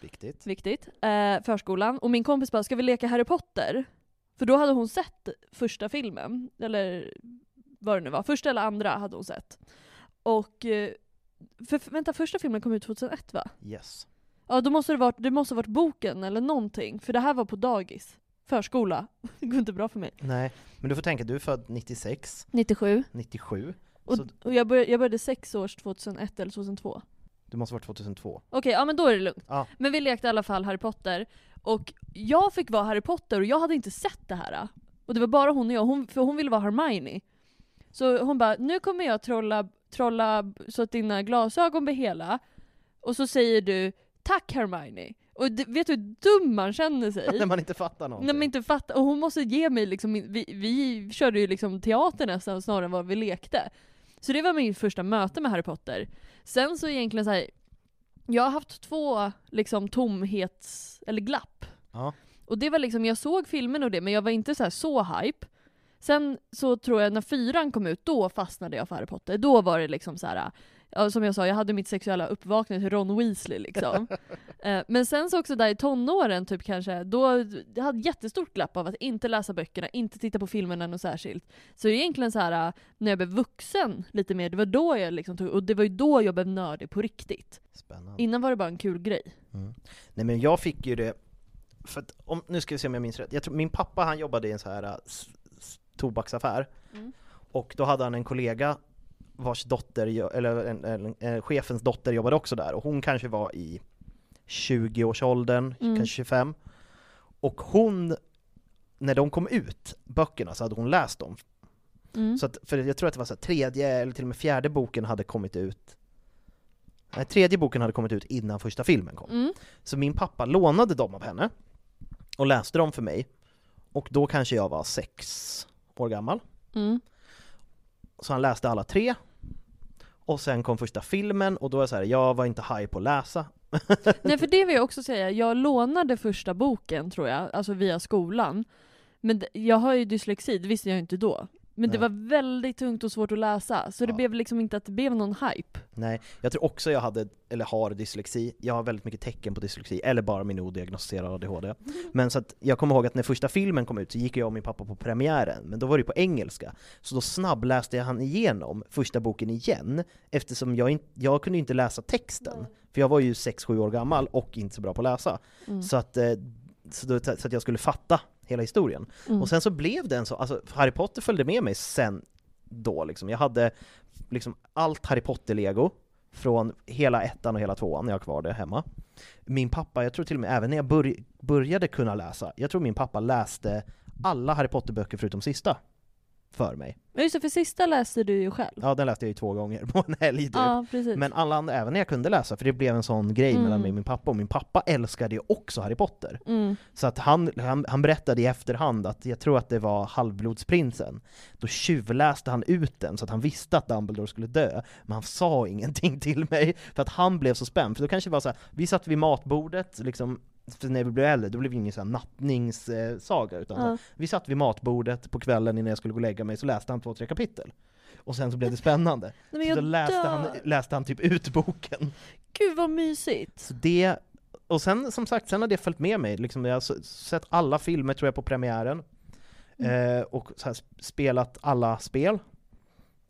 Speaker 2: viktigt.
Speaker 3: viktigt, eh, förskolan, och min kompis bara 'Ska vi leka Harry Potter?' För då hade hon sett första filmen, eller vad det nu var, första eller andra hade hon sett. Och, eh, för, vänta, första filmen kom ut 2001 va?
Speaker 2: Yes.
Speaker 3: Ja då måste det varit, det måste ha varit boken eller någonting, för det här var på dagis. Förskola. Det går inte bra för mig.
Speaker 2: Nej, men du får tänka, du är född 96,
Speaker 3: 97.
Speaker 2: 97,
Speaker 3: Och,
Speaker 2: så
Speaker 3: och jag, började, jag började sex års 2001 eller 2002.
Speaker 2: du måste vara 2002.
Speaker 3: Okej, ja men då är det lugnt.
Speaker 2: Ja.
Speaker 3: Men vi lekte i alla fall Harry Potter, och jag fick vara Harry Potter och jag hade inte sett det här. Och det var bara hon och jag, hon, för hon ville vara Hermione. Så hon bara, nu kommer jag trolla, trolla så att dina glasögon blir hela, och så säger du 'Tack Hermione' Och d- vet du hur dum man känner sig?
Speaker 2: När man inte fattar någonting.
Speaker 3: När man inte fattar, och hon måste ge mig liksom, vi, vi körde ju liksom teater nästan snarare än vad vi lekte. Så det var min första möte med Harry Potter. Sen så egentligen så här, jag har haft två liksom tomhets, eller glapp.
Speaker 2: Ja.
Speaker 3: Och det var liksom, jag såg filmen och det, men jag var inte så här så hype. Sen så tror jag när fyran kom ut, då fastnade jag för Harry Potter. Då var det liksom så här. Ja, som jag sa, jag hade mitt sexuella uppvaknande till Ron Weasley liksom. Eh, Men sen så också där i tonåren, typ kanske, då jag hade jättestort glapp av att inte läsa böckerna, inte titta på filmerna något särskilt. Så egentligen så här när jag blev vuxen lite mer, det var då jag liksom tog, och det var ju då jag blev nördig på riktigt.
Speaker 2: Spännande.
Speaker 3: Innan var det bara en kul grej.
Speaker 2: Mm. Nej men jag fick ju det, för att, om, nu ska vi se om jag minns rätt. Jag tror, min pappa han jobbade i en så här s- tobaksaffär,
Speaker 3: Mm.
Speaker 2: och då hade han en kollega vars dotter, eller en, en, en, chefens dotter jobbade också där, och hon kanske var i 20-årsåldern,
Speaker 3: Mm.
Speaker 2: kanske 25. Och hon, när de kom ut, böckerna, så hade hon läst dem.
Speaker 3: Mm.
Speaker 2: Så att, för jag tror att det var så här, tredje, eller till och med fjärde boken hade kommit ut Nej, tredje boken hade kommit ut innan första filmen kom.
Speaker 3: Mm.
Speaker 2: Så min pappa lånade dem av henne och läste dem för mig. Och då kanske jag var sex år gammal.
Speaker 3: Mm.
Speaker 2: Så han läste alla tre. Och sen kom första filmen och då var jag så här, jag var inte high på att läsa.
Speaker 3: Nej för det vill jag också säga, jag lånade första boken tror jag, alltså via skolan. Men jag har ju dyslexi, det visste jag inte då. Men det
Speaker 2: Nej.
Speaker 3: var väldigt tungt och svårt att läsa, så det
Speaker 2: Ja.
Speaker 3: blev liksom inte att det blev någon hype.
Speaker 2: Nej, jag tror också jag hade, eller har dyslexi. Jag har väldigt mycket tecken på dyslexi, eller bara min odiagnostiserade ADHD. Men så att jag kommer ihåg att när första filmen kom ut så gick jag och min pappa på premiären, men då var det på engelska. Så då snabbläste jag han igenom första boken igen, eftersom jag, in, jag kunde ju inte läsa texten. För jag var ju 6-7 år gammal och inte så bra på att läsa.
Speaker 3: Mm.
Speaker 2: Så, att, eh, så, då, så att jag skulle fatta hela historien.
Speaker 3: Mm.
Speaker 2: Och sen så blev det en så, alltså Harry Potter följde med mig sen då liksom. Jag hade liksom allt Harry Potter-lego från hela ettan och hela tvåan när jag har kvar det hemma. Min pappa, jag tror till och med även när jag börj- började kunna läsa, jag tror min pappa läste alla Harry Potter-böcker förutom sista för mig.
Speaker 3: Men just det, för sista läste du ju själv.
Speaker 2: Ja, den läste jag ju två gånger på en helg typ.
Speaker 3: Ja, precis.
Speaker 2: Men alla andra, även när jag kunde läsa, för det blev en sån grej
Speaker 3: Mm.
Speaker 2: mellan mig och min pappa, och min pappa älskade ju också Harry Potter.
Speaker 3: Mm.
Speaker 2: Så att han, han, han berättade i efterhand att, jag tror att det var Halvblodsprinsen, då tjuvläste han ut den så att han visste att Dumbledore skulle dö, men han sa ingenting till mig, för att han blev så spänd, för då kanske det var så här, vi satt vid matbordet, liksom, för när vi blev äldre, då blev det ingen sån här nattningssaga, utan
Speaker 3: Ja.
Speaker 2: vi satt vid matbordet på kvällen innan jag skulle gå och lägga mig, så läste han två, tre kapitel. Och sen så blev det spännande.
Speaker 3: Nej,
Speaker 2: Så då läste han, läste han typ ut boken.
Speaker 3: Gud vad mysigt!
Speaker 2: Så det, och sen som sagt, sen har det följt med mig. Liksom, jag har sett alla filmer tror jag på premiären.
Speaker 3: Mm.
Speaker 2: Eh, och här, sp- spelat alla spel.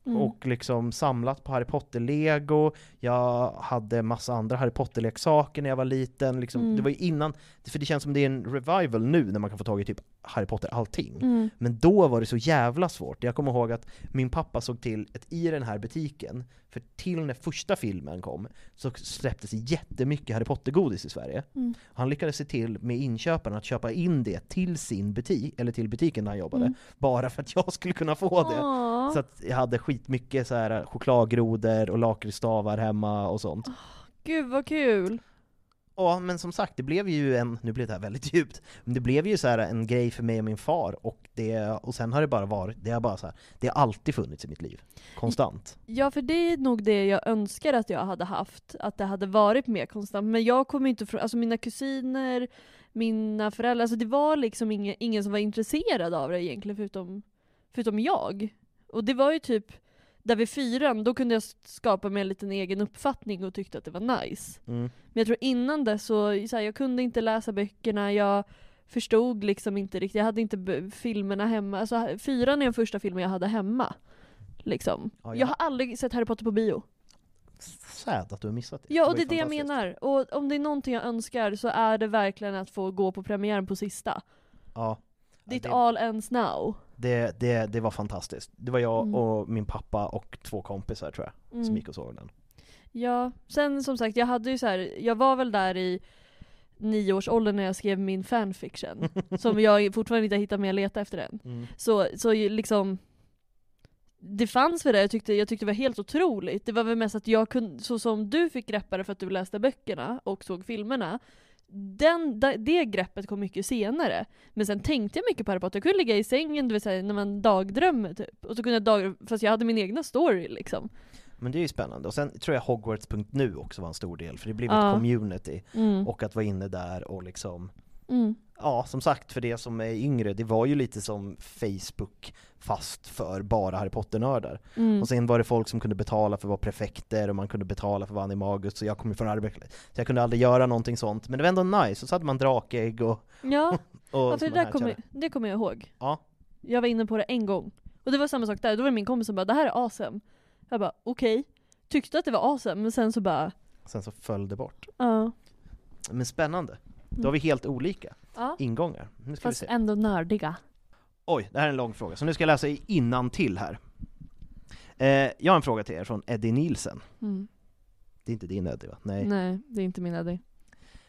Speaker 3: Mm.
Speaker 2: Och liksom samlat på Harry Potter-lego. Jag hade massa andra Harry Potter-leksaker när jag var liten. Liksom,
Speaker 3: Mm.
Speaker 2: Det var ju innan, för det känns som det är en revival nu när man kan få tag i typ Harry Potter allting.
Speaker 3: Mm.
Speaker 2: Men då var det så jävla svårt. Jag kommer ihåg att min pappa såg till att i den här butiken, för till när första filmen kom, så släpptes jättemycket Harry Potter-godis i Sverige.
Speaker 3: Mm.
Speaker 2: Han lyckades se till med inköparna att köpa in det till sin butik, eller till butiken där han jobbade,
Speaker 3: Mm.
Speaker 2: bara för att jag skulle kunna få det. Så att jag hade skitmycket så här chokladgrodor och lakritsstavar hemma och sånt.
Speaker 3: Gud vad kul!
Speaker 2: Ja, men som sagt, det blev ju en, nu blev det här väldigt djupt, men det blev ju så här en grej för mig och min far, och, det, och sen har det bara varit, det har bara så här, det har alltid funnits i mitt liv. Konstant.
Speaker 3: Ja, för det är nog det jag önskar att jag hade haft, att det hade varit mer konstant. Men jag kommer inte från, alltså mina kusiner, mina föräldrar, alltså det var liksom ingen, ingen som var intresserad av det egentligen förutom, förutom jag. Och det var ju typ, där vid fyran, då kunde jag skapa mig en liten egen uppfattning och tyckte att det var nice.
Speaker 2: Mm.
Speaker 3: Men jag tror innan dess så, så här, jag kunde inte läsa böckerna, jag förstod liksom inte riktigt, jag hade inte filmerna hemma. Alltså fyran är den första filmen jag hade hemma. Liksom.
Speaker 2: Ja, jag-
Speaker 3: Jag har aldrig sett Harry Potter på bio.
Speaker 2: Sad att du har missat det.
Speaker 3: Ja, och det
Speaker 2: ju
Speaker 3: är det jag menar. Och om det är någonting jag önskar så är det verkligen att få gå på premiären på sista.
Speaker 2: Ja.
Speaker 3: Ditt
Speaker 2: det-
Speaker 3: all ends now.
Speaker 2: Det, det, det var fantastiskt. Det var jag
Speaker 3: Mm.
Speaker 2: och min pappa och två kompisar tror jag, som
Speaker 3: Mm.
Speaker 2: gick och såg den.
Speaker 3: Ja, sen som sagt, jag hade ju så här, jag var väl där i nioårsåldern när jag skrev min fanfiction. som jag fortfarande inte har hittat med att leta efter den.
Speaker 2: Mm.
Speaker 3: Så, så liksom det fanns väl det, jag tyckte, jag tyckte det var helt otroligt. Det var väl mest att jag kunde, så som du fick greppa det för att du läste böckerna och såg filmerna, den, det greppet kom mycket senare. Men sen tänkte jag mycket på Harry Potter, jag kunde ligga i sängen du vet, såhär, när man dagdrömmer typ. Och så kunde jag dag, fast jag hade min egna story liksom.
Speaker 2: Men det är ju spännande. Och sen tror jag Hogwarts.nu också var en stor del, för det blev
Speaker 3: Ja.
Speaker 2: ett community.
Speaker 3: Mm.
Speaker 2: Och att vara inne där och liksom
Speaker 3: Mm.
Speaker 2: Ja, som sagt, för det som är yngre, det var ju lite som Facebook fast för bara Harry Potter-nördar.
Speaker 3: Mm.
Speaker 2: Och sen var det folk som kunde betala för att vara prefekter och man kunde betala för att vara animagus, så jag kom ju från arbetet. Så jag kunde aldrig göra någonting sånt, men det var ändå nice. Och så hade man drakägg och...
Speaker 3: Ja,
Speaker 2: och
Speaker 3: ja för det där kommer, det kommer jag ihåg.
Speaker 2: Ja.
Speaker 3: Jag var inne på det en gång. Och det var samma sak där, då var det min kompis som bara 'det här är awesome' Jag bara okej, tyckte att det var awesome, men sen så bara
Speaker 2: Sen så föll det bort.
Speaker 3: ja.
Speaker 2: Men spännande. Då har vi helt olika
Speaker 3: Ja.
Speaker 2: ingångar. Nu ska
Speaker 3: Fast
Speaker 2: vi se.
Speaker 3: ändå nördiga.
Speaker 2: Oj, det här är en lång fråga, så nu ska jag läsa innan till här. Eh, jag har en fråga till er från Eddie Nielsen.
Speaker 3: Mm.
Speaker 2: Det är inte din Eddie va? Nej.
Speaker 3: Nej, det är inte min idé.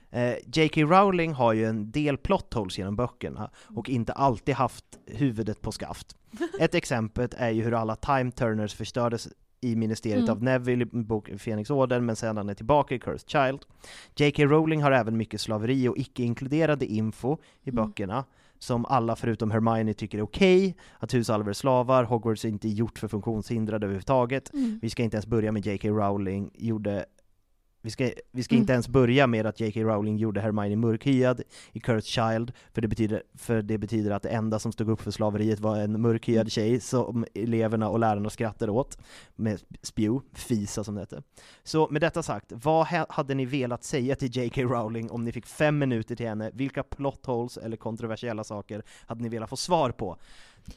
Speaker 2: Eh, J.K. Rowling har ju en del plot holes genom böckerna och inte alltid haft huvudet på skaft. Ett exempel är ju hur alla time turners förstördes i Ministeriet
Speaker 3: Mm.
Speaker 2: av Neville i boken Fenixorden, men sedan är tillbaka i Cursed Child. J.K. Rowling har även mycket slaveri och icke-inkluderade info i
Speaker 3: Mm.
Speaker 2: böckerna, som alla förutom Hermione tycker är okej, att husalver är slavar, Hogwarts är inte gjort för funktionshindrade överhuvudtaget,
Speaker 3: Mm.
Speaker 2: vi ska inte ens börja med J.K. Rowling gjorde vi ska, vi ska
Speaker 3: Mm.
Speaker 2: inte ens börja med att J.K. Rowling gjorde Hermione mörkhyad i Cursed Child, för det, betyder, för det betyder att det enda som stod upp för slaveriet var en mörkhyad
Speaker 3: Mm.
Speaker 2: tjej som eleverna och lärarna skrattade åt, med spew, fisa som det hette. Så med detta sagt, vad ha- hade ni velat säga till J.K. Rowling om ni fick fem minuter till henne? Vilka plot holes eller kontroversiella saker hade ni velat få svar på?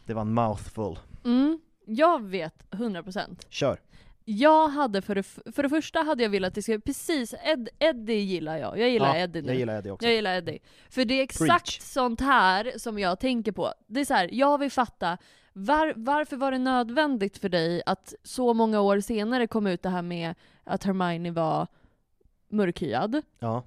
Speaker 2: Det var en mouthful.
Speaker 3: Mm. Jag vet 100%.
Speaker 2: Kör!
Speaker 3: Jag hade för det, för det första hade jag velat att det skulle, precis, Ed, Eddie gillar jag. Jag gillar
Speaker 2: Ja,
Speaker 3: Eddie nu.
Speaker 2: Jag gillar det också.
Speaker 3: Jag gillar Eddie. För det är exakt
Speaker 2: Preach.
Speaker 3: sånt här som jag tänker på. Det är så här, jag vill fatta, var, varför var det nödvändigt för dig att så många år senare komma ut det här med att Hermione var mörkhyad?
Speaker 2: Ja.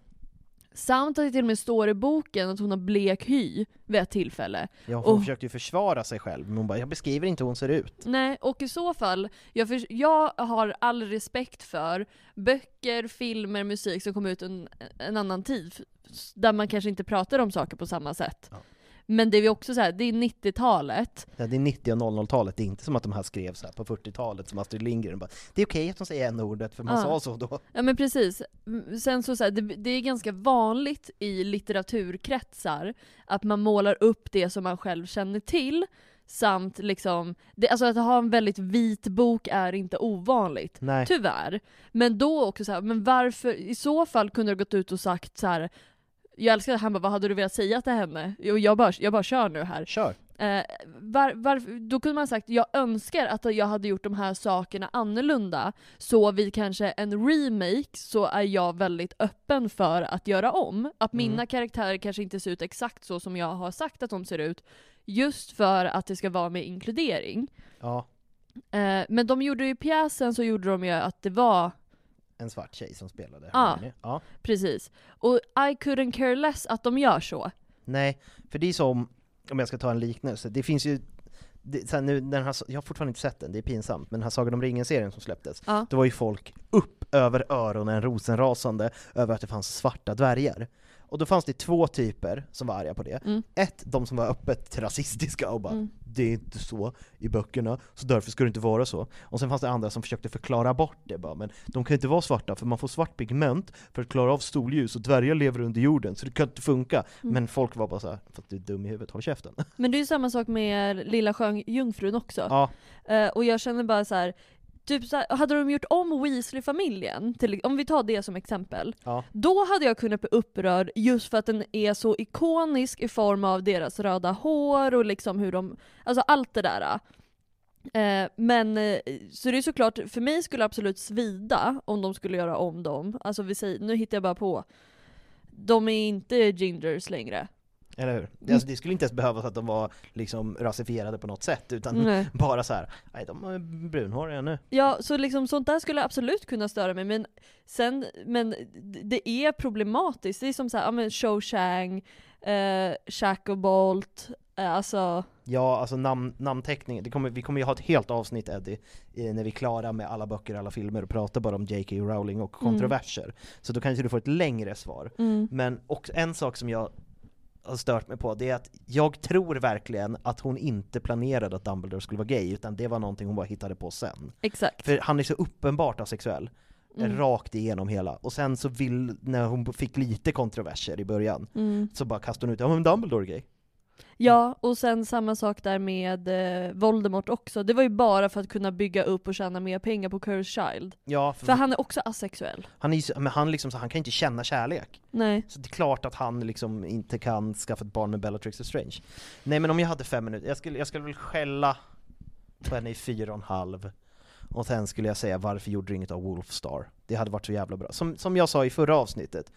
Speaker 3: Samt att det till och med står i boken att hon har blek hy vid ett tillfälle.
Speaker 2: Ja, hon
Speaker 3: Och-
Speaker 2: försökte ju försvara sig själv, men hon bara 'Jag beskriver inte hur hon ser ut'
Speaker 3: Nej, och i så fall, jag, för, jag har all respekt för böcker, filmer, musik som kom ut en, en annan tid, där man kanske inte pratar om saker på samma sätt.
Speaker 2: Ja.
Speaker 3: Men det är ju också så här, det är 90-talet.
Speaker 2: Ja, det är 90 och 00-talet, det är inte som att de här skrevs här på 40-talet som Astrid Lindgren bara, Det är okej att de säger n-ordet, för man
Speaker 3: Ja.
Speaker 2: sa så då
Speaker 3: Ja men precis. Sen så, så här, det, det är ganska vanligt i litteraturkretsar att man målar upp det som man själv känner till, samt liksom, det, alltså att ha en väldigt vit bok är inte ovanligt.
Speaker 2: Nej,
Speaker 3: Tyvärr. Men då också så här, men varför, i så fall kunde du gått ut och sagt så här. Jag älskar att han bara, vad hade du velat säga till henne? Och jag bara, jag bara kör nu här.
Speaker 2: kör!
Speaker 3: Eh, var, var, då kunde man sagt, jag önskar att jag hade gjort de här sakerna annorlunda, så vid kanske en remake så är jag väldigt öppen för att göra om. Att
Speaker 2: Mm.
Speaker 3: mina karaktärer kanske inte ser ut exakt så som jag har sagt att de ser ut, just för att det ska vara med inkludering.
Speaker 2: Ja,
Speaker 3: Eh, men de gjorde ju i pjäsen så gjorde de ju att det var
Speaker 2: en svart tjej som spelade
Speaker 3: Ja.
Speaker 2: Hermione. Ja.
Speaker 3: Precis. Och I couldn't care less att de gör så.
Speaker 2: Nej, för det är som, om jag ska ta en liknelse, det finns ju det, sen nu, den här, jag har fortfarande inte sett den, det är pinsamt, men den här Sagan om ringen-serien som släpptes,
Speaker 3: Ja.
Speaker 2: då var ju folk upp över öronen rosenrasande över att det fanns svarta dvärgar. Och då fanns det två typer som var arga på det.
Speaker 3: Mm.
Speaker 2: Ett, de som var öppet rasistiska och bara
Speaker 3: Mm.
Speaker 2: det är inte så i böckerna, så därför ska det inte vara så. Och sen fanns det andra som försökte förklara bort det bara, men de kan inte vara svarta för man får svart pigment för att klara av solljus och dvärgar lever under jorden, så det kan inte funka.
Speaker 3: Mm.
Speaker 2: Men folk var bara så här, för att du är dum i huvudet, håll käften.
Speaker 3: Men det är ju samma sak med Lilla Sjöjungfrun också.
Speaker 2: ja,
Speaker 3: Eh, och jag känner bara så här. Typ så här, hade de gjort om Weasley-familjen, till, om vi tar det som exempel,
Speaker 2: ja.
Speaker 3: då hade jag kunnat bli upprörd just för att den är så ikonisk i form av deras röda hår och liksom hur de, alltså allt det där. Eh, men, eh, så det är såklart, för mig skulle det absolut svida om de skulle göra om dem. Alltså vi säger, nu hittar jag bara på. De är inte gingers längre.
Speaker 2: Eller hur?
Speaker 3: Mm.
Speaker 2: Alltså, det skulle inte ens behövas att de var liksom rasifierade på något sätt, utan
Speaker 3: Nej.
Speaker 2: bara så här, nej de är brunhåriga nu.
Speaker 3: Ja, så liksom sånt där skulle absolut kunna störa mig, men sen, men det är problematiskt. Det är som såhär, ja men Cho Chang, eh, Shacklebolt, eh, alltså
Speaker 2: Ja, alltså namn, namnteckningen, kommer, vi kommer ju ha ett helt avsnitt Eddie, eh, när vi är klara med alla böcker och alla filmer och pratar bara om J.K. Rowling och
Speaker 3: Mm.
Speaker 2: kontroverser. Så då kanske du får ett längre svar.
Speaker 3: mm,
Speaker 2: Men också en sak som jag har stört mig på, det är att jag tror verkligen att hon inte planerade att Dumbledore skulle vara gay, utan det var någonting hon bara hittade på sen.
Speaker 3: exakt.
Speaker 2: För han är så uppenbart asexuell,
Speaker 3: Mm.
Speaker 2: rakt igenom hela. Och sen så vill, när hon fick lite kontroverser i början,
Speaker 3: Mm.
Speaker 2: så bara kastade hon ut ja men Dumbledore är gay.
Speaker 3: Ja, och sen samma sak där med eh, Voldemort också. Det var ju bara för att kunna bygga upp och tjäna mer pengar på Cursed Child.
Speaker 2: Ja, för,
Speaker 3: För han är också asexuell.
Speaker 2: han, är, ju så- men han, liksom, så, han kan inte känna kärlek.
Speaker 3: Nej.
Speaker 2: Så det är klart att han liksom inte kan skaffa ett barn med Bellatrix Strange. Nej men om jag hade fem minuter, jag skulle, jag skulle väl skälla på henne i fyra och en halv. Och sen skulle jag säga varför gjorde du inget av Wolfstar? Det hade varit så jävla bra. Som, som jag sa i förra avsnittet,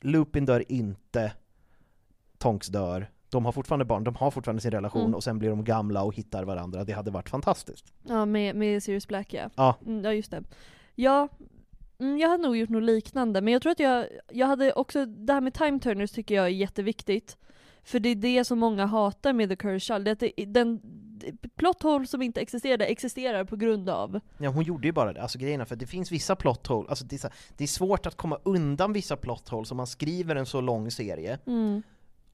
Speaker 2: Lupin dör inte, Tonks dör, de har fortfarande barn, de har fortfarande sin relation
Speaker 3: Mm.
Speaker 2: och sen blir de gamla och hittar varandra, det hade varit fantastiskt.
Speaker 3: Ja, med, med Sirius Black ja.
Speaker 2: Ja.
Speaker 3: Mm, ja, just det. Ja, mm, jag hade nog gjort något liknande, men jag tror att jag, jag hade också, det här med time turners tycker jag är jätteviktigt. För det är det som många hatar med The Cursed Child, det är att det, den plot hole som inte existerade existerar på grund av.
Speaker 2: Ja, hon gjorde ju bara det, alltså grejerna, för det finns vissa plot hole, alltså det är, så, det är svårt att komma undan vissa plot holes om man skriver en så lång serie,
Speaker 3: Mm.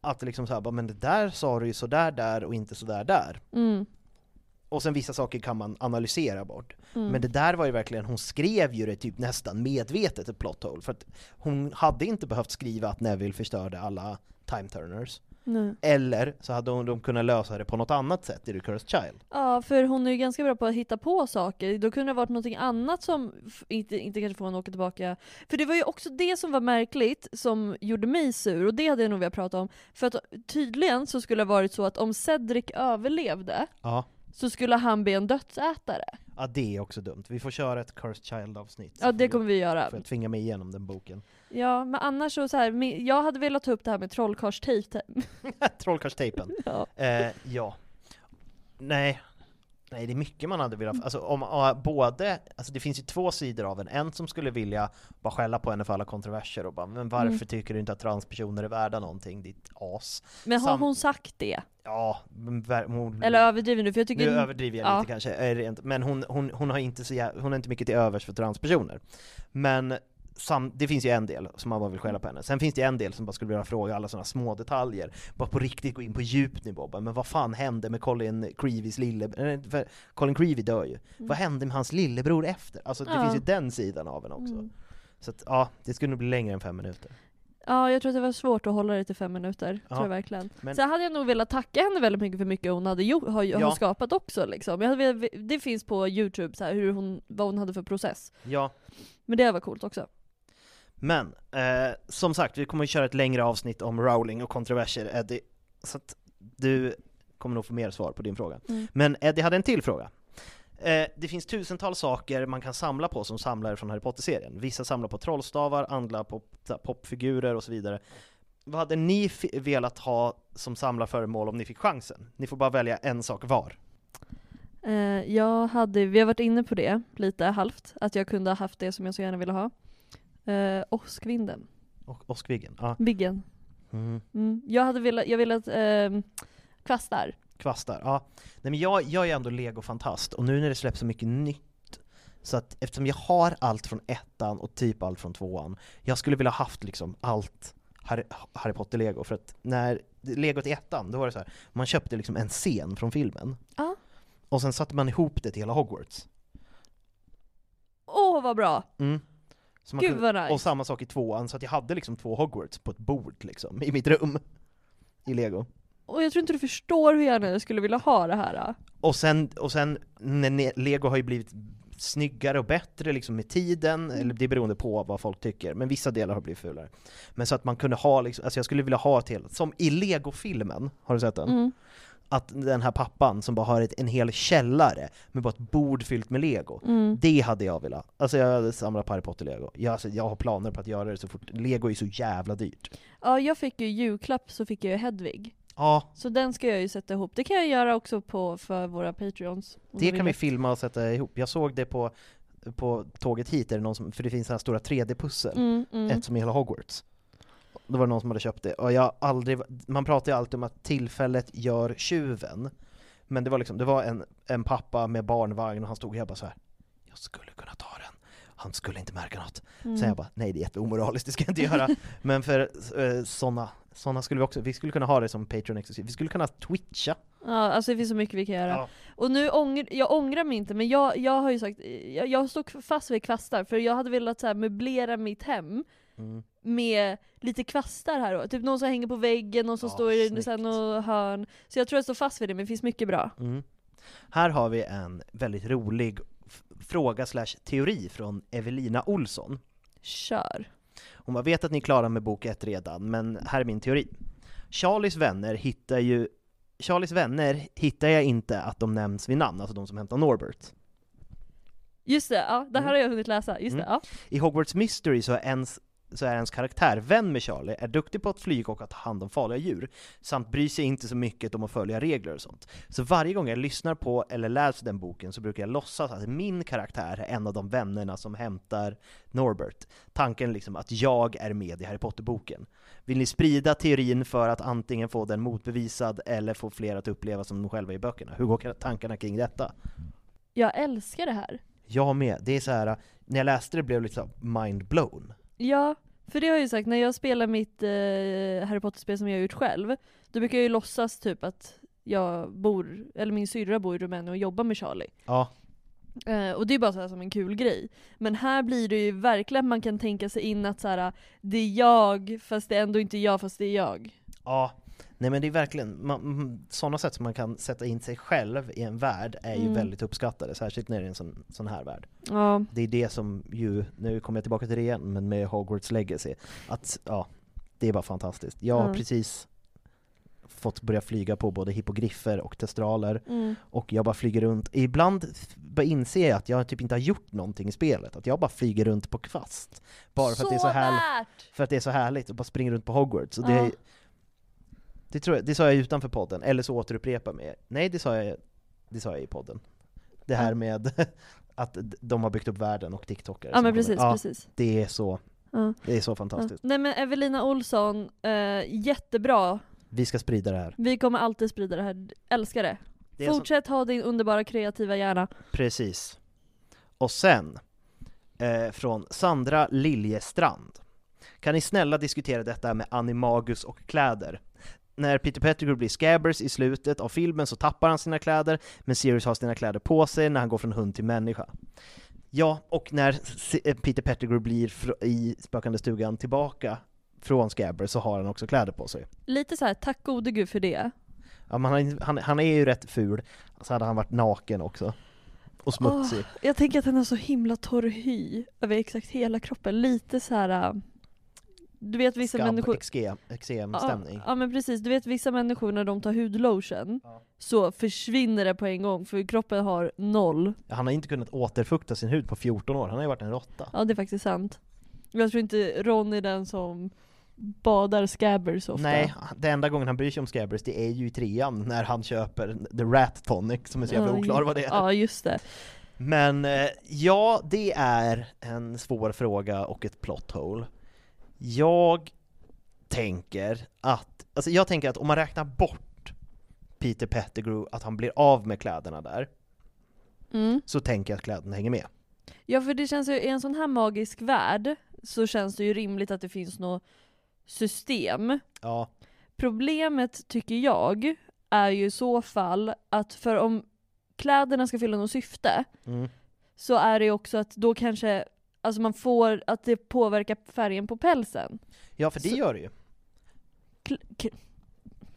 Speaker 2: Att det liksom såhär, bara, men det där sa du ju sådär där och inte sådär där.
Speaker 3: Mm.
Speaker 2: Och sen vissa saker kan man analysera bort.
Speaker 3: Mm.
Speaker 2: Men det där var ju verkligen, hon skrev ju det typ nästan medvetet, ett plot hole, för att hon hade inte behövt skriva att Neville förstörde alla time turners.
Speaker 3: Nej.
Speaker 2: Eller så hade hon de kunnat lösa det på något annat sätt i The Cursed Child.
Speaker 3: Ja, för hon är ju ganska bra på att hitta på saker. Då kunde det ha varit någonting annat som inte, inte kanske får henne att åka tillbaka. För det var ju också det som var märkligt, som gjorde mig sur, och det hade jag nog velat prata om. För att tydligen så skulle det ha varit så att om Cedric överlevde,
Speaker 2: Ja.
Speaker 3: Så skulle han bli en dödsätare.
Speaker 2: Ja, det är också dumt. Vi får köra ett Cursed Child-avsnitt.
Speaker 3: Ja, det kommer vi göra.
Speaker 2: För att tvinga mig igenom den boken.
Speaker 3: Ja, men annars så, så här, jag hade velat ta upp det här med trollkarlstejp.
Speaker 2: Trollkarlstejpen.
Speaker 3: Ja.
Speaker 2: Eh, ja. Nej. Nej, det är mycket man hade velat, alltså om, ja, både, alltså det finns ju två sidor av en, en som skulle vilja bara skälla på henne för alla kontroverser och bara, men varför
Speaker 3: Mm.
Speaker 2: tycker du inte att transpersoner är värda någonting, ditt as?
Speaker 3: Men har
Speaker 2: Sam-
Speaker 3: hon sagt det?
Speaker 2: Ja, hon,
Speaker 3: Eller överdriver du? För jag tycker...
Speaker 2: nu överdriver jag
Speaker 3: ja.
Speaker 2: lite kanske, eh, men hon, hon, hon har inte så hon har inte mycket till övers för transpersoner. Men sam, det finns ju en del som man bara vill skälla på henne. Sen finns det en del som bara skulle vilja fråga alla sådana små detaljer. Bara på riktigt gå in på djup nivå. Bara, Men vad fan hände med Colin Creevys lillebror? Colin Creevy dör ju. Vad hände med hans lillebror efter? Alltså det
Speaker 3: Mm. Ja.
Speaker 2: finns ju den sidan av en också.
Speaker 3: Mm.
Speaker 2: Så att, ja, det skulle nog bli längre än fem minuter.
Speaker 3: Ja, jag tror att det var svårt att hålla det till fem minuter.
Speaker 2: Ja.
Speaker 3: Tror jag verkligen.
Speaker 2: Men-
Speaker 3: Sen hade jag nog velat tacka henne väldigt mycket för mycket hon hade gjort, har,
Speaker 2: Ja.
Speaker 3: har skapat också liksom. Hade, det finns på youtube så här, hur hon, vad hon hade för process.
Speaker 2: Ja,
Speaker 3: Men det var coolt också.
Speaker 2: Men, eh, som sagt, vi kommer att köra ett längre avsnitt om Rowling och kontroverser, Eddie. Så att du kommer nog få mer svar på din fråga.
Speaker 3: Mm.
Speaker 2: Men Eddie hade en till fråga. Eh, det finns tusentals saker man kan samla på som samlare från Harry Potter-serien. Vissa samlar på trollstavar, andra på popfigurer och så vidare. Vad hade ni velat ha som samlarföremål om ni fick chansen? Ni får bara välja en sak var.
Speaker 3: Eh, jag hade, vi har varit inne på det lite halvt, att jag kunde ha haft det som jag så gärna ville ha. Eh, Åskvinden.
Speaker 2: Och Åskviggen? Ja.
Speaker 3: Biggen.
Speaker 2: Mm.
Speaker 3: Mm. Jag hade velat, jag velat, eh, kvastar.
Speaker 2: Kvastar, ja. Nej men jag, jag är ändå legofantast, och nu när det släpps så mycket nytt, så att eftersom jag har allt från ettan och typ allt från tvåan, jag skulle vilja haft liksom allt Harry, Harry Potter-lego, för att när legot i ettan, då var det så här, man köpte liksom en scen från filmen,
Speaker 3: Ja.
Speaker 2: och sen satte man ihop det till hela Hogwarts.
Speaker 3: Åh vad bra!
Speaker 2: Mm. Så
Speaker 3: Gud
Speaker 2: kunde-
Speaker 3: vad nice!
Speaker 2: Och samma sak i tvåan, så att jag hade liksom två Hogwarts på ett bord liksom, i mitt rum. I lego.
Speaker 3: Och jag tror inte du förstår hur gärna jag skulle vilja ha det här.
Speaker 2: Och sen, och sen lego har ju blivit snyggare och bättre liksom med tiden,
Speaker 3: Mm.
Speaker 2: eller det är beroende på vad folk tycker, men vissa delar har blivit fulare. Men så att man kunde ha liksom, alltså jag skulle vilja ha ett helt, som i Lego-filmen, har du sett den?
Speaker 3: Mm.
Speaker 2: Att den här pappan som bara har ett, en hel källare med bara ett bord fyllt med lego.
Speaker 3: Mm.
Speaker 2: Det hade jag velat. Alltså jag hade samlat Harry Potter-lego. Jag, alltså, jag har planer på att göra det så fort, lego är så jävla dyrt.
Speaker 3: Ja, jag fick ju julklapp så fick jag ju Hedvig.
Speaker 2: Ja,
Speaker 3: Så den ska jag ju sätta ihop. Det kan jag göra också på, för våra patreons.
Speaker 2: det
Speaker 3: de
Speaker 2: kan vi filma och sätta ihop. Jag såg det på, på tåget hit, är det någon som, för det finns sådana här stora 3D-pussel.
Speaker 3: Mm, mm.
Speaker 2: ett som är hela Hogwarts. Då var det någon som hade köpt det, och jag aldrig, man pratar ju alltid om att tillfället gör tjuven. Men det var liksom, det var en, en pappa med barnvagn och han stod och jag bara så här. jag skulle kunna ta den. Han skulle inte märka något.
Speaker 3: Mm.
Speaker 2: Sen jag bara, nej det är jätteomoraliskt, det ska jag inte göra. Men för eh, sådana, såna skulle vi också, vi skulle kunna ha det som Patreon exklusivt. Vi skulle kunna twitcha.
Speaker 3: Ja, alltså det finns så mycket vi kan göra.
Speaker 2: Ja.
Speaker 3: Och nu ångr, jag ångrar mig inte, men jag, jag har ju sagt, jag, jag stod fast vid kvastar, för jag hade velat så här, möblera mitt hem
Speaker 2: Mm.
Speaker 3: Med lite kvastar här och typ någon som hänger på väggen, någon som
Speaker 2: Ja,
Speaker 3: står i
Speaker 2: snyggt.
Speaker 3: sen och hörn. Så jag tror jag står fast vid det, men det finns mycket bra.
Speaker 2: Mm. Här har vi en väldigt rolig f- fråga slash teori från Evelina Olsson.
Speaker 3: Kör.
Speaker 2: Hon bara, vet att ni är klara med bok ett redan, men här är min teori. Charlies vänner hittar ju Charlies vänner hittar jag inte att de nämns vid namn, alltså de som hämtar Norbert.
Speaker 3: Just det, ja, det här
Speaker 2: Mm.
Speaker 3: har jag hunnit läsa. Just
Speaker 2: Mm.
Speaker 3: det, ja.
Speaker 2: I Hogwarts Mystery så är ens så är ens karaktär vän med Charlie, är duktig på att flyga och att ta hand om farliga djur, samt bryr sig inte så mycket om att följa regler och sånt. Så varje gång jag lyssnar på eller läser den boken så brukar jag låtsas att min karaktär är en av de vännerna som hämtar Norbert. Tanken liksom att jag är med i Harry Potter-boken. Vill ni sprida teorin för att antingen få den motbevisad eller få fler att uppleva som de själva i böckerna? Hur går tankarna kring detta?
Speaker 3: Jag älskar det här.
Speaker 2: Jag med. Det är så här. när jag läste det blev jag lite mind blown.
Speaker 3: Ja, för det har jag ju sagt, när jag spelar mitt eh, Harry Potter-spel som jag har gjort själv, då brukar jag ju låtsas typ att jag bor, eller min syrra bor i Rumänien och jobbar med Charlie.
Speaker 2: Ja,
Speaker 3: Eh, och det är bara så här som en kul grej. Men här blir det ju verkligen att man kan tänka sig in att så här, det är jag, fast det är ändå inte jag, fast det är jag.
Speaker 2: Ja, nej men det är verkligen, man, mm, sådana sätt som man kan sätta in sig själv i en värld är ju
Speaker 3: Mm.
Speaker 2: väldigt uppskattade, särskilt när det är en sån, sån här värld.
Speaker 3: Ja.
Speaker 2: Det är det som ju, nu kommer jag tillbaka till det igen, men med Hogwarts Legacy, att ja, det är bara fantastiskt. Jag har
Speaker 3: Ja.
Speaker 2: precis fått börja flyga på både hippogriffer och testraler,
Speaker 3: Mm.
Speaker 2: och jag bara flyger runt. Ibland bara inser jag att jag typ inte har gjort någonting i spelet, att jag bara flyger runt på kvast. Bara för att det är så härligt. För att det är så härligt att bara springa runt på Hogwarts. Och det,
Speaker 3: Ja.
Speaker 2: Det, tror jag, det sa jag utanför podden, eller så återupprepar jag mig. Nej, det sa jag, det sa jag i podden. Det här
Speaker 3: Ja.
Speaker 2: med att de har byggt upp världen och TikTokare
Speaker 3: Ja men precis,
Speaker 2: ja,
Speaker 3: precis.
Speaker 2: Det är så,
Speaker 3: Ja.
Speaker 2: det är så
Speaker 3: Ja.
Speaker 2: fantastiskt.
Speaker 3: Nej men Evelina Olsson, eh, jättebra.
Speaker 2: Vi ska sprida det här.
Speaker 3: Vi kommer alltid sprida det här, älskar det.
Speaker 2: det är så,
Speaker 3: Fortsätt ha din underbara kreativa hjärna.
Speaker 2: precis. Och sen, eh, från Sandra Liljestrand. Kan ni snälla diskutera detta med animagus och kläder? När Peter Pettigrew blir Scabbers i slutet av filmen så tappar han sina kläder, men Sirius har sina kläder på sig när han går från hund till människa. Ja, och när eh, Peter Pettigrew blir i spökande stugan tillbaka från Scabbers så har han också kläder på sig.
Speaker 3: Lite så här, tack gode gud för det.
Speaker 2: Ja, men han, han, han är ju rätt ful, så hade han varit naken också. Och smutsig.
Speaker 3: Jag tänker att han har så himla torr hy över exakt hela kroppen. Lite så här. Du vet vissa
Speaker 2: Skabb,
Speaker 3: människor...
Speaker 2: eksem, eksemstämning.
Speaker 3: Ja, ja men precis, du vet vissa människor när de tar hudlotion
Speaker 2: Ja.
Speaker 3: så försvinner det på en gång för kroppen har noll.
Speaker 2: Han har inte kunnat återfukta sin hud på 14 år, han har ju varit en råtta.
Speaker 3: Ja det är faktiskt sant. Jag tror inte Ron är den som badar scabbers ofta.
Speaker 2: Nej, det enda gången han bryr sig om Scabbers det är ju i trean när han köper The Rat Tonic som är så jävla
Speaker 3: Ja,
Speaker 2: oklar vad det är.
Speaker 3: Ja just det.
Speaker 2: Men eh, ja, det är en svår fråga och ett plot hole. Jag tänker att, alltså jag tänker att om man räknar bort Peter Pettigrew att han blir av med kläderna där,
Speaker 3: Mm.
Speaker 2: så tänker jag att kläderna hänger med.
Speaker 3: Ja för det känns ju, i en sån här magisk värld så känns det ju rimligt att det finns något system.
Speaker 2: Ja,
Speaker 3: Problemet tycker jag är ju i så fall att för om kläderna ska fylla något syfte
Speaker 2: mm.
Speaker 3: så är det ju också att då kanske Alltså man får, att det påverkar färgen på pälsen.
Speaker 2: ja för det
Speaker 3: Så-
Speaker 2: gör det ju.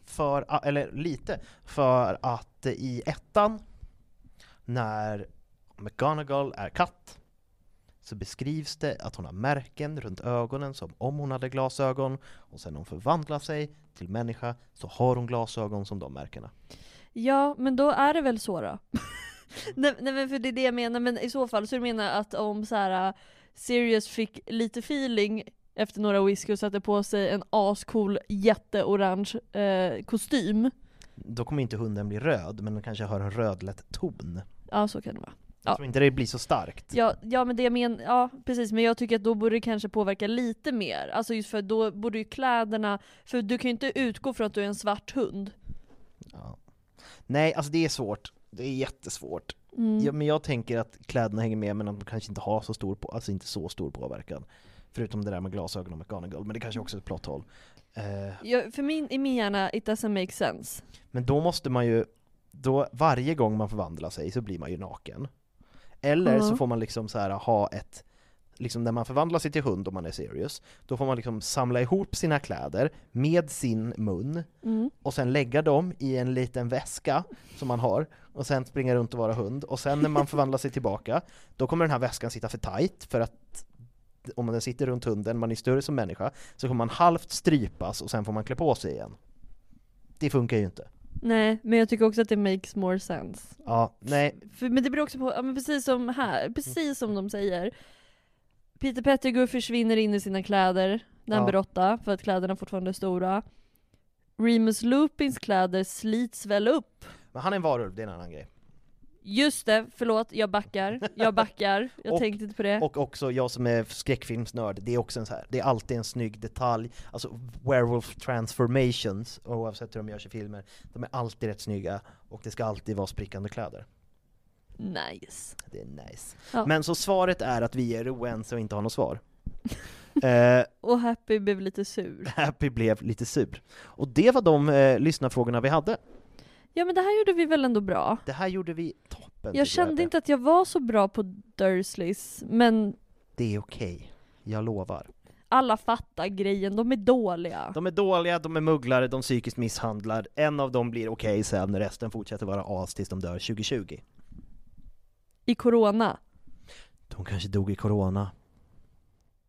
Speaker 2: För, eller lite, för att i ettan, när McGonagall är katt, så beskrivs det att hon har märken runt ögonen som om hon hade glasögon, och sen när hon förvandlar sig till människa så har hon glasögon som de märkena.
Speaker 3: Ja, men då är det väl så då? nej, nej men för det är det jag menar, men i så fall så menar jag att om så här Sirius fick lite feeling efter några whisky och satte på sig en ascool jätteorange eh, kostym.
Speaker 2: Då kommer inte hunden bli röd, men den kanske har en rödlätt ton.
Speaker 3: Ja så kan det vara.
Speaker 2: Jag
Speaker 3: Ja.
Speaker 2: tror inte det blir så starkt.
Speaker 3: Ja, ja men det jag men, ja precis, men jag tycker att då borde det kanske påverka lite mer. Alltså just för då borde ju kläderna, för du kan ju inte utgå från att du är en svart hund.
Speaker 2: Ja. Nej, alltså det är svårt. Det är jättesvårt.
Speaker 3: Mm.
Speaker 2: Ja, men jag tänker att kläderna hänger med men att de kanske inte har så stor, på, alltså inte så stor påverkan. Förutom det där med glasögon och McGonagall, men det kanske också är ett plot hole. Eh,
Speaker 3: Ja, för min, i min hjärna, it doesn't make sense.
Speaker 2: men då måste man ju, då, varje gång man förvandlar sig så blir man ju naken. Eller så
Speaker 3: Ja.
Speaker 2: får man liksom så här ha ett, liksom när man förvandlar sig till hund om man är serious, då får man liksom samla ihop sina kläder med sin mun
Speaker 3: Mm.
Speaker 2: och sen lägga dem i en liten väska som man har och sen springa runt och vara hund och sen när man förvandlar sig tillbaka då kommer den här väskan sitta för tight för att om den sitter runt hunden, man är större som människa, så kommer man halvt strypas och sen får man klä på sig igen. Det funkar ju inte.
Speaker 3: Nej, men jag tycker också att det makes more sense.
Speaker 2: Ja, nej,
Speaker 3: För, men det beror också på, ja, men precis som här, precis som de säger. Peter Pettigrew försvinner in i sina kläder när han
Speaker 2: Ja.
Speaker 3: blir åtta, för att kläderna fortfarande är stora. Remus Lupins kläder slits väl upp.
Speaker 2: men han är en varulv, det är en annan grej.
Speaker 3: Just det, förlåt, jag backar. Jag backar. Jag
Speaker 2: Och-
Speaker 3: tänkte inte på det.
Speaker 2: Och också, jag som är skräckfilmsnörd, det är också en så här, det är alltid en snygg detalj, alltså werewolf transformations, oavsett hur de görs i filmer, de är alltid rätt snygga, och det ska alltid vara sprickande kläder.
Speaker 3: Nice.
Speaker 2: Det är nice.
Speaker 3: Ja.
Speaker 2: Men så svaret är att vi är oense och inte har något svar. eh,
Speaker 3: Och Happy blev lite sur.
Speaker 2: Happy blev lite sur. Och det var de eh, lyssnarfrågorna vi hade.
Speaker 3: Ja men det här gjorde vi väl ändå bra?
Speaker 2: Det här gjorde vi toppen.
Speaker 3: Jag kände
Speaker 2: Happy.
Speaker 3: inte att jag var så bra på Dursleys, men
Speaker 2: Det är okej. Jag lovar.
Speaker 3: alla fattar grejen, de är dåliga.
Speaker 2: De är dåliga, de är mugglare, de psykiskt misshandlar. En av dem blir okej sen, resten fortsätter vara as tills de dör 2020.
Speaker 3: I Corona,
Speaker 2: De kanske dog i corona.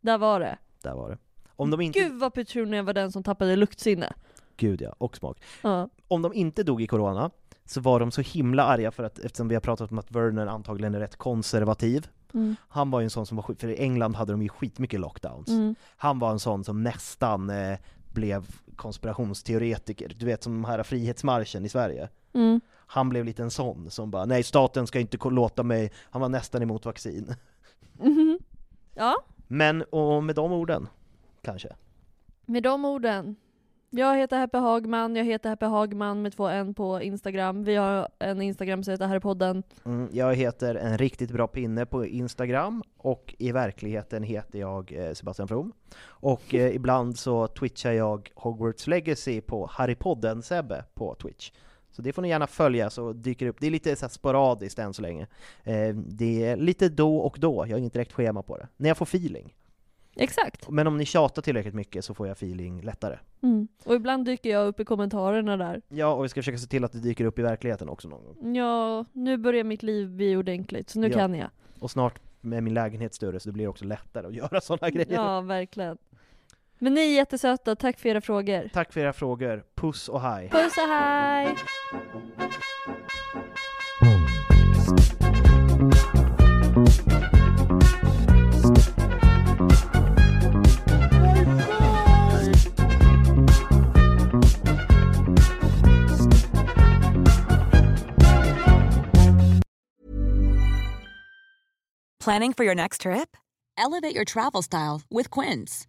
Speaker 3: där var det.
Speaker 2: Där var det. Om de inte...
Speaker 3: Gud vad Petunia var den som tappade luktsinne.
Speaker 2: Gud ja, och smak.
Speaker 3: Ja.
Speaker 2: Om de inte dog i corona, så var de så himla arga för att, eftersom vi har pratat om att Werner antagligen är rätt konservativ,
Speaker 3: Mm.
Speaker 2: han var ju en sån som var för i England hade de ju skitmycket lockdowns.
Speaker 3: Mm.
Speaker 2: Han var en sån som nästan eh, blev konspirationsteoretiker, du vet som de här frihetsmarschen i Sverige.
Speaker 3: Mm.
Speaker 2: Han blev lite en sån som bara, nej staten ska inte låta mig, han var nästan emot vaccin.
Speaker 3: Mhm. Ja,
Speaker 2: Men, och med de orden, kanske.
Speaker 3: med de orden. Jag heter Happy Hagman, jag heter Happy Hagman med två n på Instagram. Vi har en Instagram som heter Herrpodden.
Speaker 2: Mm, jag heter en riktigt bra pinne på Instagram, och i verkligheten heter jag eh, Sebastian From. Och eh, ibland så twitchar jag Hogwarts Legacy på Harrypodden Sebbe på Twitch. Så det får ni gärna följa så dyker det upp. Det är lite så sporadiskt än så länge. Eh, det är lite då och då, jag har inget direkt schema på det. När jag får feeling.
Speaker 3: Exakt.
Speaker 2: Men om ni tjatar tillräckligt mycket så får jag feeling lättare.
Speaker 3: Mm. Och ibland dyker jag upp i kommentarerna där.
Speaker 2: Ja, och vi ska försöka se till att det dyker upp i verkligheten också någon gång.
Speaker 3: Ja, nu börjar mitt liv bli ordentligt, så nu
Speaker 2: Ja.
Speaker 3: kan jag.
Speaker 2: Och snart med min lägenhet större så det blir också lättare att göra sådana grejer.
Speaker 3: Ja, verkligen. Men ni är jättesöta, tack för era frågor.
Speaker 2: Tack för era frågor, puss och hej!
Speaker 3: Puss och hej!
Speaker 6: Planning for your next trip? Elevate your travel style with Quince.